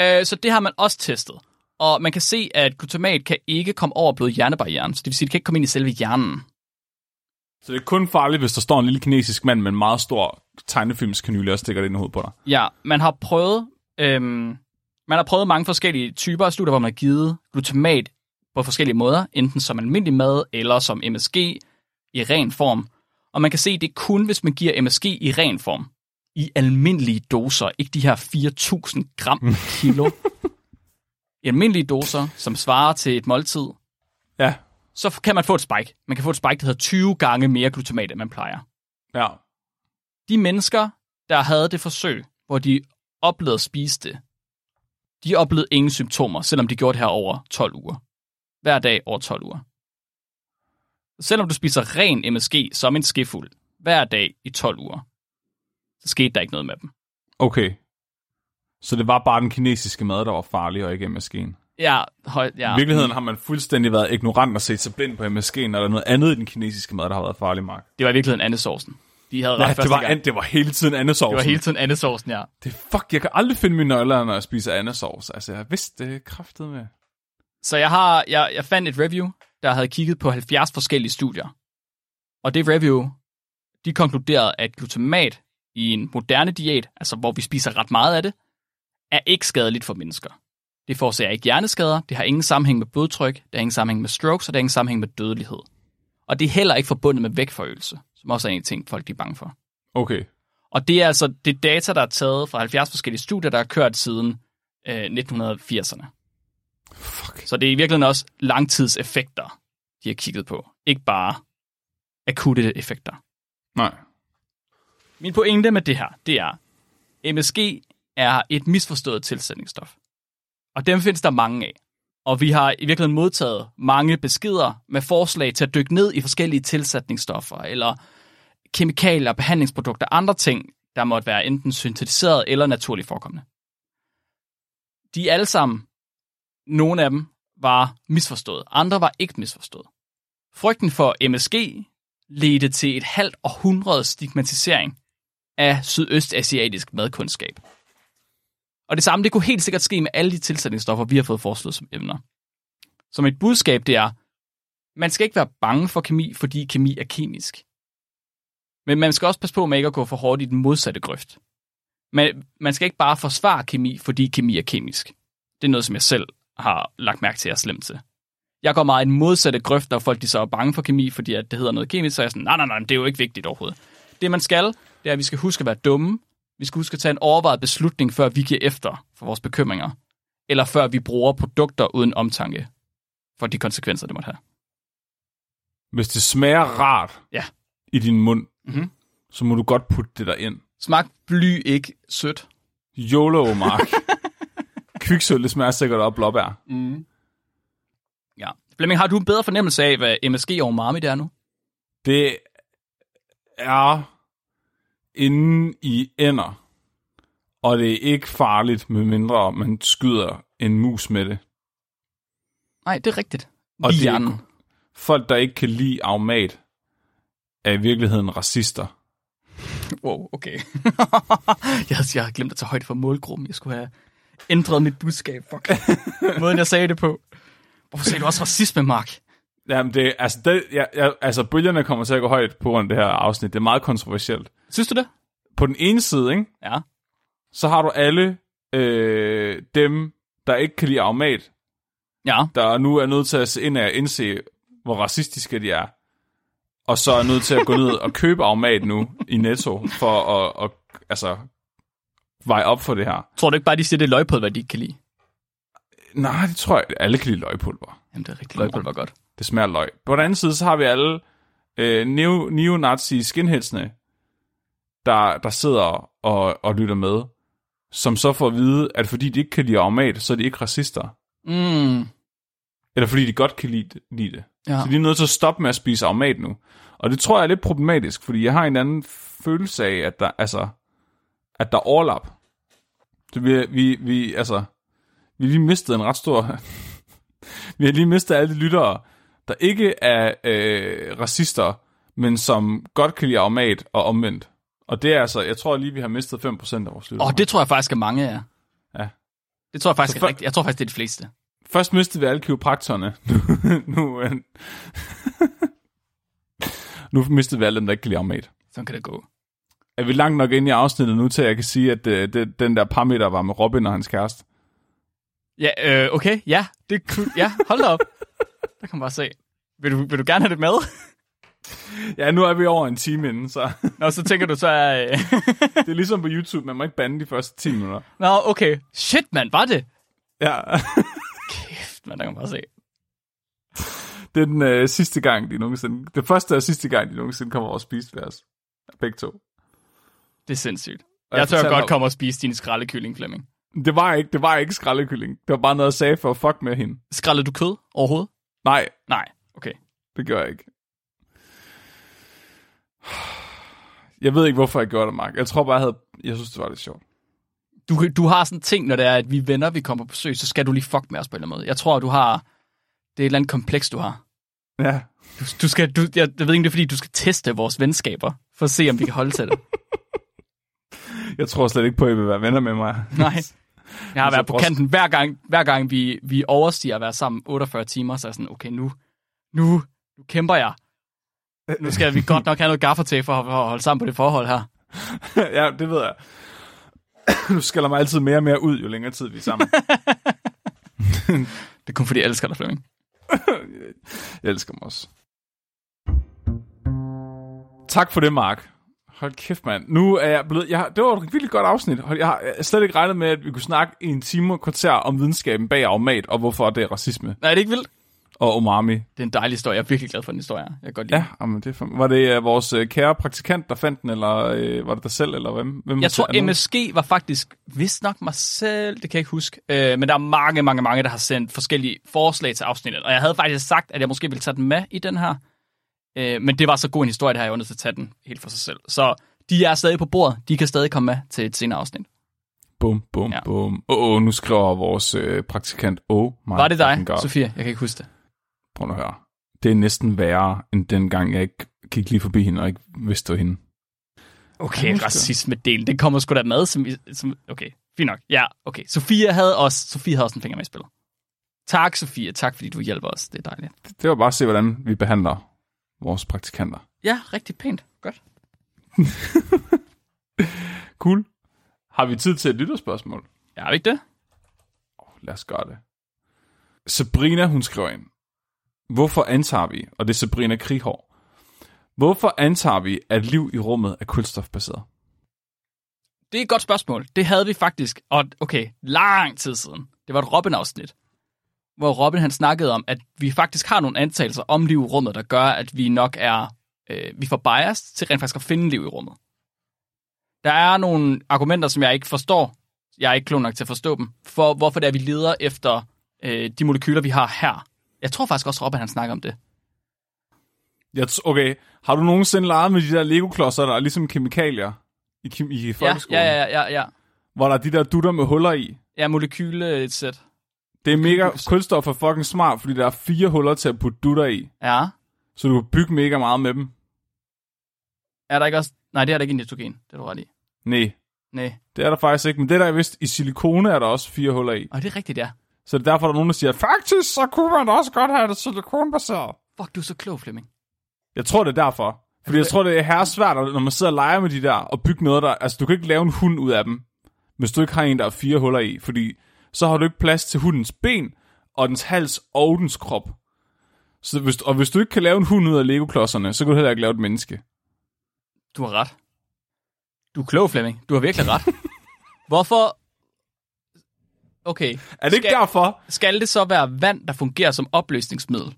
S1: Øh, så det har man også testet. Og man kan se, at glutamat kan ikke komme over blod-hjernebarrieren, så det vil sige, at det kan ikke komme ind i selve hjernen.
S2: Så det er kun farligt, hvis der står en lille kinesisk mand med en meget stor tegnefilmskanyle og stikker det ind i hovedet på dig?
S1: Ja, man har prøvet, øhm, man har prøvet mange forskellige typer af studier, hvor man har givet glutamat på forskellige måder, enten som almindelig mad eller som MSG i ren form. Og man kan se, at det er kun, hvis man giver MSG i ren form, i almindelige doser, ikke de her 4.000 gram kilo. I almindelige doser, som svarer til et måltid,
S2: ja.
S1: så kan man få et spike. Man kan få et spike, der hedder 20 gange mere glutamat, end man plejer.
S2: Ja.
S1: De mennesker, der havde det forsøg, hvor de oplevede at spise det, de oplevede ingen symptomer, selvom de gjorde det her over 12 uger. Hver dag over 12 uger. Selvom du spiser ren MSG som en skefuld hver dag i 12 uger, så skete der ikke noget med dem.
S2: Okay. Så det var bare den kinesiske mad, der var farlig, og ikke MSG'en?
S1: Ja, høj, ja.
S2: I virkeligheden har man fuldstændig været ignorant og set sig blind på MSG'en, eller noget andet i den kinesiske mad, der har været farlig, Mark.
S1: Det var i virkeligheden andesovsen.
S2: De havde ja, det var, an, det var hele tiden andesovsen.
S1: Det var hele tiden andesovsen, ja.
S2: Det fuck, jeg kan aldrig finde mine nøgler, når jeg spiser andesovs. Altså, jeg vidste det kraftet med.
S1: Så jeg, har, jeg, jeg fandt et review, der havde kigget på 70 forskellige studier. Og det review, de konkluderede, at glutamat i en moderne diæt, altså hvor vi spiser ret meget af det, er ikke skadeligt for mennesker. Det forårsager ikke hjerneskader, det har ingen sammenhæng med blodtryk, det har ingen sammenhæng med strokes, og det har ingen sammenhæng med dødelighed. Og det er heller ikke forbundet med vægtforøgelse, som også er en ting, folk er bange for.
S2: Okay.
S1: Og det er altså det data, der er taget fra 70 forskellige studier, der har kørt siden øh, 1980'erne.
S2: Fuck.
S1: Så det er i virkeligheden også langtidseffekter, de har kigget på. Ikke bare akutte effekter.
S2: Nej.
S1: Min pointe med det her, det er, MSG er et misforstået tilsætningsstof. Og dem findes der mange af. Og vi har i virkeligheden modtaget mange beskeder med forslag til at dykke ned i forskellige tilsætningsstoffer, eller kemikalier, behandlingsprodukter, andre ting, der måtte være enten syntetiseret eller naturligt forekommende. De alle sammen, nogle af dem var misforstået, andre var ikke misforstået. Frygten for MSG ledte til et halvt århundrede stigmatisering af sydøstasiatisk madkundskab. Og det samme, det kunne helt sikkert ske med alle de tilsætningsstoffer, vi har fået foreslået som emner. Som et budskab, det er, man skal ikke være bange for kemi, fordi kemi er kemisk. Men man skal også passe på med ikke at gå for hårdt i den modsatte grøft. Men man skal ikke bare forsvare kemi, fordi kemi er kemisk. Det er noget, som jeg selv har lagt mærke til at slemt til. Jeg går meget i den modsatte grøft, når folk de så er bange for kemi, fordi at det hedder noget kemisk, så er jeg sådan, nej, nej, nej, det er jo ikke vigtigt overhovedet. Det man skal, det er, at vi skal huske at være dumme. Vi skal huske at tage en overvejet beslutning, før vi giver efter for vores bekymringer. Eller før vi bruger produkter uden omtanke for de konsekvenser, det måtte have.
S2: Hvis det smager rart
S1: Ja.
S2: i din mund,
S1: Mhm.
S2: så må du godt putte det der ind.
S1: Smag bly ikke sødt.
S2: YOLO, Mark. Kviksøl, det smager sikkert op blåbær.
S1: Ja. Flemming, har du en bedre fornemmelse af, hvad MSG og umami det er nu?
S2: Det er inde i ender, og det er ikke farligt, medmindre man skyder en mus med det.
S1: Nej, det er rigtigt.
S2: Og det er. Folk, der ikke kan lide aromat, er i virkeligheden racister.
S1: Wow, okay. jeg, jeg havde glemt at tage højde for målgruppen. Jeg skulle have ændret mit budskab. Fuck. Måden, jeg sagde det på. Hvorfor sagde du også racisme, Mark?
S2: Jamen, det, altså, det, ja, ja, altså, bølgerne kommer til at gå højt på grund af det her afsnit. Det er meget kontroversielt.
S1: Synes du det?
S2: På den ene side, ikke,
S1: Ja.
S2: så har du alle øh, dem, der ikke kan lide aromat,
S1: Ja.
S2: der nu er nødt til at se ind og indse, hvor racistiske de er. Og så er nødt til at gå ned og købe aromat nu i Netto, for at, at altså, veje op for det her.
S1: Tror du ikke bare, de siger, det er løg på, hvad de ikke kan lide?
S2: Nej, det tror jeg, alle kan lide løgpulver.
S1: Jamen, det er rigtigt. Løg på, var godt.
S2: Det smager løg. På den anden side, så har vi alle øh, neo, neonazi skinheadsene, der, der sidder og, og lytter med, som så får at vide, at fordi de ikke kan lide aromat, så er de ikke racister.
S1: Mm.
S2: Eller fordi de godt kan lide, lide det.
S1: Ja.
S2: Så de er nødt til at stoppe med at spise aromat nu. Og det tror jeg er lidt problematisk, fordi jeg har en anden følelse af, at der, altså, at der er overlap. Så vi, vi, vi, altså, vi har lige mistet en ret stor... vi har lige mistet alle de lyttere, der ikke er øh, racister, men som godt kan lide aromat og omvendt. Og det er altså, jeg tror lige, vi har mistet 5% af vores lyttere.
S1: Og det tror jeg faktisk er mange af.
S2: Ja.
S1: Det tror jeg faktisk er
S2: for-
S1: rigtigt. Jeg tror faktisk, det er de fleste.
S2: Først mistede vi alle kiropraktorerne. Nu, nu, øh, nu mistede vi alle dem, der ikke kan lide aromat.
S1: Sådan kan det gå.
S2: Er vi langt nok inde i afsnittet nu, til at jeg kan sige, at øh, det, den der parameter var med Robin og hans kæreste?
S1: Ja, øh, okay. Ja, det ja, hold da op. Der kan man bare se. Vil du, vil du gerne have det med?
S2: Ja, nu er vi over en time inden, så
S1: Nå, så tænker du så... Øh...
S2: det er ligesom på YouTube, man må ikke bande de første 10 minutter.
S1: Nå, okay. Shit, mand, var det?
S2: Ja,
S1: Kæft, man, der kan man bare se.
S2: det er den øh, sidste gang, de nogensinde... Det første og sidste gang, de nogensinde kommer over og spise ved os. Begge to.
S1: Det er sindssygt.
S2: Og
S1: Jeg tør godt
S2: ham-
S1: komme og spise din skraldekylling, Flemming.
S2: Det var ikke, det var ikke skraldekylling. Det var bare noget, jeg sagde for at fuck med hende.
S1: Skrællede du kød overhovedet?
S2: Nej,
S1: Nej, okay.
S2: det gør jeg ikke. Jeg ved ikke, hvorfor jeg gjorde det, Mark. Jeg tror bare, jeg havde... Jeg synes, det var lidt sjovt.
S1: Du, du har sådan en ting, når det er, at vi er venner, vi kommer på besøg, så skal du lige fuck med os på en eller anden måde. Jeg tror, du har... Det er et eller andet kompleks, du har.
S2: Ja,
S1: Du, du skal, du, jeg, jeg ved ikke, det er fordi, du skal teste vores venskaber, for at se, om vi kan holde til det.
S2: jeg tror slet ikke på, at I vil være venner med mig.
S1: Nej. Jeg har været på kanten hver gang, hver gang vi, vi overstiger at være sammen 48 timer, så er jeg sådan, okay, nu, nu, nu kæmper jeg. Nu skal vi godt nok have noget gaffertag for, for at holde sammen på det forhold her.
S2: ja, det ved jeg. Du skælder mig altid mere og mere ud, jo længere tid vi er sammen.
S1: Det er kun fordi, jeg elsker dig, Flemming.
S2: jeg elsker mig også. Tak for det, Mark. Hold kæft, mand. Nu er jeg blevet... Jeg det var et virkelig godt afsnit. Jeg har slet ikke regnet med, at vi kunne snakke i en time og kvarter om videnskaben bag aromat, og hvorfor det er racisme
S1: Nej, er det ikke vildt?
S2: og umami.
S1: Det er en dejlig historie. Jeg er virkelig glad for den historie. Jeg kan godt lide
S2: Ja, jamen, det er for... Var det uh, vores uh, kære praktikant, der fandt den, eller uh, var det dig selv, eller hvem? hvem
S1: Jeg tror,
S2: er?
S1: MSG var faktisk vist nok mig selv, det kan jeg ikke huske. Øh, men der er mange, mange, mange, der har sendt forskellige forslag til afsnittet. Og jeg havde faktisk sagt, at jeg måske ville tage den med i den her. Øh, men det var så god en historie, det har jeg nødt til at tage den helt for sig selv. Så de er stadig på bordet. De kan stadig komme med til et senere afsnit.
S2: Bum, bum,
S1: Ja.
S2: bum. Åh, oh, oh, nu skriver vores uh, praktikant, oh my
S1: Var det dig,
S2: God.
S1: Sofia? Jeg kan ikke huske det.
S2: Prøv at høre. Det er næsten værre, end den gang, jeg ikke gik lige forbi hende, og ikke vidste, det var hende.
S1: Okay, racisme-delen. Den kommer sgu da med. Som, som, okay, fint nok. Ja, okay. Sofia havde også, Sofia havde også en finger med i spillet. Tak, Sofia. Tak, fordi du hjælper os. Det er dejligt.
S2: Det var bare at se, hvordan vi behandler vores praktikanter.
S1: Ja, rigtig pænt. Godt.
S2: Cool. Har vi tid til et lytterspørgsmål?
S1: Ja, har vi ikke det?
S2: Lad os gøre det. Sabrina, hun skriver ind. Hvorfor antager vi, og det er Sabrina Krighår, hvorfor antager vi, at liv i rummet er kulstofbaseret?
S1: Det er et godt spørgsmål. Det havde vi faktisk, og okay, lang tid siden. Det var et Robin-afsnit, hvor Robin han snakkede om, at vi faktisk har nogle antagelser om liv i rummet, der gør, at vi nok er, øh, vi får bias til rent faktisk at finde liv i rummet. Der er nogle argumenter, som jeg ikke forstår. Jeg er ikke klog nok til at forstå dem. For hvorfor det er, vi leder efter øh, de molekyler, vi har her. Jeg tror faktisk også, Robin han snakker om det.
S2: Jeg t- okay, har du nogensinde leget med de der Lego-klodser, der er ligesom kemikalier i, kim- i
S1: Ja,
S2: folkeskolen?
S1: ja, ja, ja, ja.
S2: Hvor der er de der dutter med huller i?
S1: Ja, molekyle et sæt.
S2: Det er mega, kulstof er fucking smart, fordi der er fire huller til at putte dutter i.
S1: Ja.
S2: Så du kan bygge mega meget med dem.
S1: Er der ikke også... Nej, det er der ikke i nitrogen. Det er du ret i.
S2: Nej,
S1: Nej.
S2: det er der faktisk ikke. Men det der er vist, i silikone er der også fire huller i.
S1: Og det er rigtigt, ja.
S2: Så det er derfor, der er nogen, der siger, faktisk så kunne man også godt have det silikonbaseret.
S1: Fuck, du er så klog, Flemming.
S2: Jeg tror, det er derfor. Fordi jeg tror, det er her svært, når man sidder og leger med de der, og bygge noget der... Altså, du kan ikke lave en hund ud af dem, hvis du ikke har en, der er fire huller i. Fordi så har du ikke plads til hundens ben, og dens hals og dens krop. Så hvis, og hvis du ikke kan lave en hund ud af Lego-klodserne, så kan du heller ikke lave et menneske.
S1: Du har ret. Du er klog, Flemming. Du har virkelig ret. Hvorfor... Okay.
S2: Er det ikke
S1: Skal-
S2: derfor?
S1: Skal det så være vand, der fungerer som opløsningsmiddel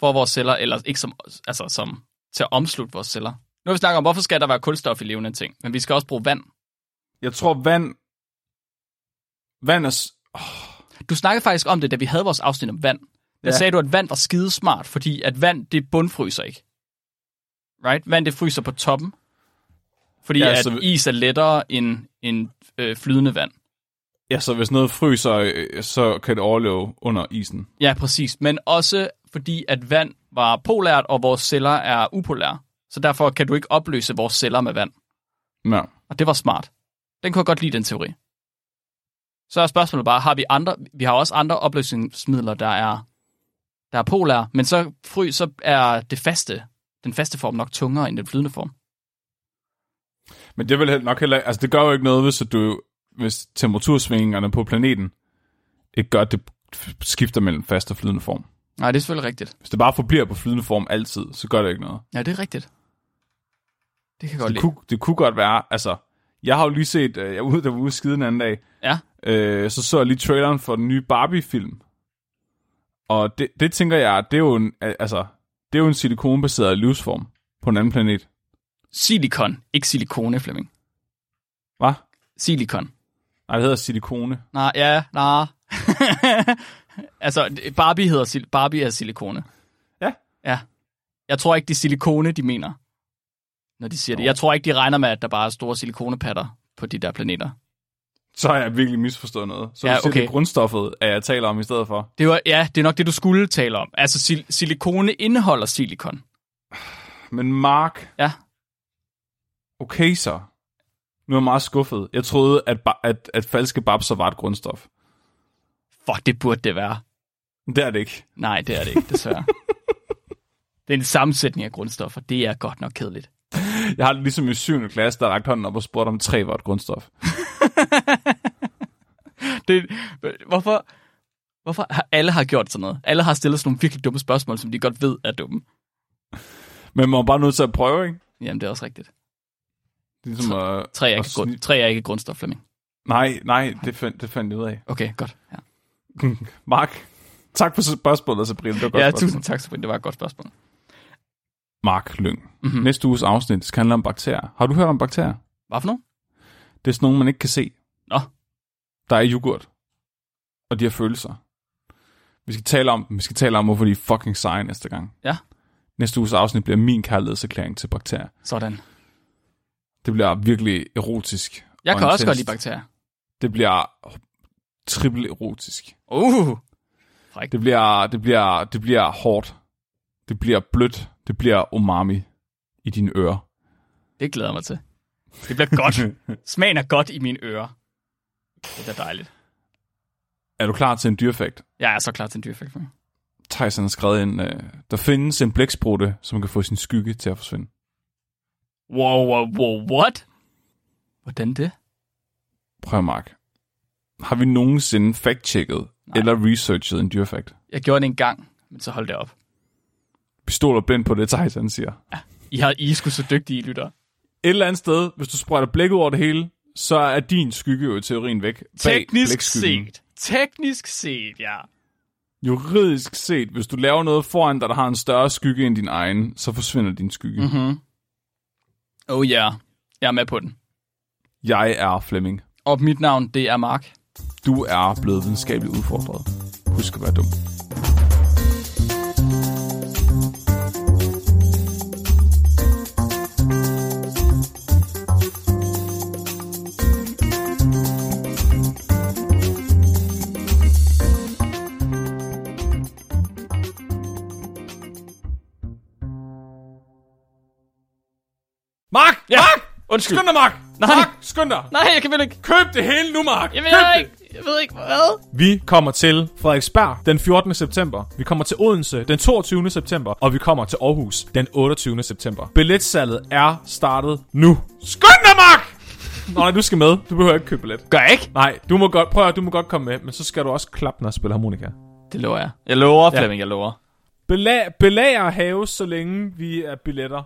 S1: for vores celler, eller ikke som, altså som til at omslutte vores celler? Nu har vi snakket om, hvorfor skal der være kulstof i levende ting, men vi skal også bruge vand.
S2: Jeg tror, vand... Vand er... s-
S1: Du snakkede faktisk om det, da vi havde vores afsnit om vand. Der
S2: Ja.
S1: sagde du, at vand var skidesmart, fordi at vand, det bundfryser ikke. Right? Vand, det fryser på toppen. Fordi
S2: Ja,
S1: ja, at
S2: så-
S1: is er lettere end, end øh, flydende vand.
S2: Ja, så hvis noget fryser, øh, så kan det overleve under isen.
S1: Ja, præcis. Men også fordi, at vand var polært, og vores celler er upolære. Så derfor kan du ikke opløse vores celler med vand.
S2: Ja.
S1: Og det var smart. Den kunne jeg godt lide, den teori. Så er spørgsmålet bare, har vi andre, vi har også andre opløsningsmidler, der er, der er polære, men så fry, så er det faste, den faste form nok tungere end den flydende form.
S2: Men det vil nok heller... Altså, det gør jo ikke noget, hvis, du, hvis temperatursvingningerne på planeten ikke gør, at det skifter mellem fast og flydende form.
S1: Nej, det er selvfølgelig rigtigt.
S2: Hvis det bare forbliver på flydende form altid, så gør det ikke noget.
S1: Ja, det er rigtigt. Det kan godt
S2: Det
S1: lide.
S2: kunne, det kunne godt være... Altså, jeg har jo lige set... øh, Jeg var ude, der var ude skide den anden dag.
S1: Ja,
S2: Øh, så så jeg lige traileren for den nye Barbie-film. Og det, det tænker jeg, det er jo en, altså, det er jo en silikonbaseret livsform på en anden planet.
S1: silikon, ikke silikone, Flemming.
S2: Hvad?
S1: Silikon.
S2: Nej, det hedder silikone.
S1: Nej, ja, nej. altså, Barbie hedder sil- Barbie er silikone.
S2: Ja.
S1: Ja. Jeg tror ikke, det er silikone, de mener, når de siger det. Jeg tror ikke, de regner med, at der bare er store silikonepatter på de der planeter.
S2: Så har jeg virkelig misforstået noget. Så
S1: Ja,
S2: du siger,
S1: okay.
S2: det er grundstoffet, at jeg taler om i stedet for.
S1: Det var, ja, det er nok det, du skulle tale om. Altså, sil- silikone indeholder silikon.
S2: Men Mark,
S1: Ja.
S2: okay så. Nu er jeg meget skuffet. Jeg troede, at, ba- at, at falske babser var et grundstof.
S1: Fuck, det burde det være.
S2: Det er det ikke.
S1: Nej, det er det ikke, desværre. det er en sammensætning af grundstoffer. Det er godt nok kedeligt.
S2: Jeg har det ligesom i 7. klasse, der lagt hånden op og spurgte, om træ var et grundstof.
S1: Det, hvorfor, hvorfor har alle har gjort sådan noget? Alle har stillet sådan nogle virkelig dumme spørgsmål, som de godt ved er dumme.
S2: Men man er bare nødt til at prøve, ikke?
S1: Jamen, det er også rigtigt.
S2: Det er ligesom at,
S1: Træ er ikke, grund, træ er ikke grundstof, Flemming.
S2: Nej, nej, det fandt, det fandt jeg ud af.
S1: Okay, godt. Ja,
S2: Mark, tak for spørgsmålet, Sabrina. Det var godt
S1: ja
S2: spørgsmål.
S1: tusind tak, Sabrina. Det var et godt spørgsmål.
S2: Mark Lyng.
S1: Mhm.
S2: Mm-hmm. Næste uges afsnit skal handle om bakterier. Har du hørt om bakterier?
S1: Hvad for noget?
S2: Det er sådan nogle, man ikke kan se.
S1: Nå.
S2: Der er yoghurt. Og de har følelser. Vi skal tale om dem. Vi skal tale om, hvorfor de er fucking seje næste gang.
S1: Ja.
S2: Næste uges afsnit bliver min kærlighedserklæring til bakterier.
S1: Sådan.
S2: Det bliver virkelig erotisk.
S1: Jeg kan også godt lide bakterier.
S2: Det bliver triple erotisk.
S1: Uh,
S2: Det bliver, det bliver, det bliver hårdt. Det bliver blødt. Det bliver umami i dine ører.
S1: det glæder jeg mig til. Det bliver godt. Smagen er godt i mine ører. Det er dejligt.
S2: Er du klar til en dyrefakt?
S1: Jeg er så klar til en dyreffekt.
S2: Tyson har skrevet ind, øh, der findes en blæksprutte, som kan få sin skygge til at forsvinde.
S1: Wow, wow, wow, what? Hvordan det?
S2: Prøv Mark. Har vi nogensinde fact-checket eller researchet en dyrefakt?
S1: Jeg gjorde det en gang men så hold det op.
S2: Vi stoler blindt på det, Thijs han siger.
S1: I, har, I er sgu så dygtige, lytter.
S2: Et eller andet sted, hvis du sprøjter blæk ud over det hele, så er din skygge jo i teorien væk.
S1: Teknisk set. Teknisk set, ja.
S2: Juridisk set, hvis du laver noget foran dig, der har en større skygge end din egen, så forsvinder din skygge. Mm-hmm.
S1: Oh ja, yeah. jeg er med på den.
S2: Jeg er Flemming.
S1: Og mit navn, det er Mark.
S2: Du er blevet videnskabeligt udfordret. Husk at være dum.
S1: Ja,
S2: Mark!
S1: undskyld.
S2: Skynd dig, Mark!
S1: Nej.
S2: Mark, skynd dig!
S1: Nej, jeg kan vel ikke.
S2: Køb det hele nu, Mark!
S1: Jeg,
S2: Køb
S1: jeg,
S2: det!
S1: ikke, jeg ved ikke, hvad?
S4: Vi kommer til Frederiksberg den 14. september. Vi kommer til Odense den 22. september. Og vi kommer til Aarhus den 28. september. Billetsalget er startet nu. Skynd dig, Mark! Nå, nej, du skal med. Du behøver ikke købe billet.
S1: Gør jeg ikke?
S4: Nej, du må godt, prøv at, du må godt komme med, men så skal du også klappe, når jeg spiller harmonika.
S1: Det lover jeg. Jeg lover,
S4: Ja.
S1: Flemming, jeg lover.
S4: Belag, belager haves, så længe vi er billetter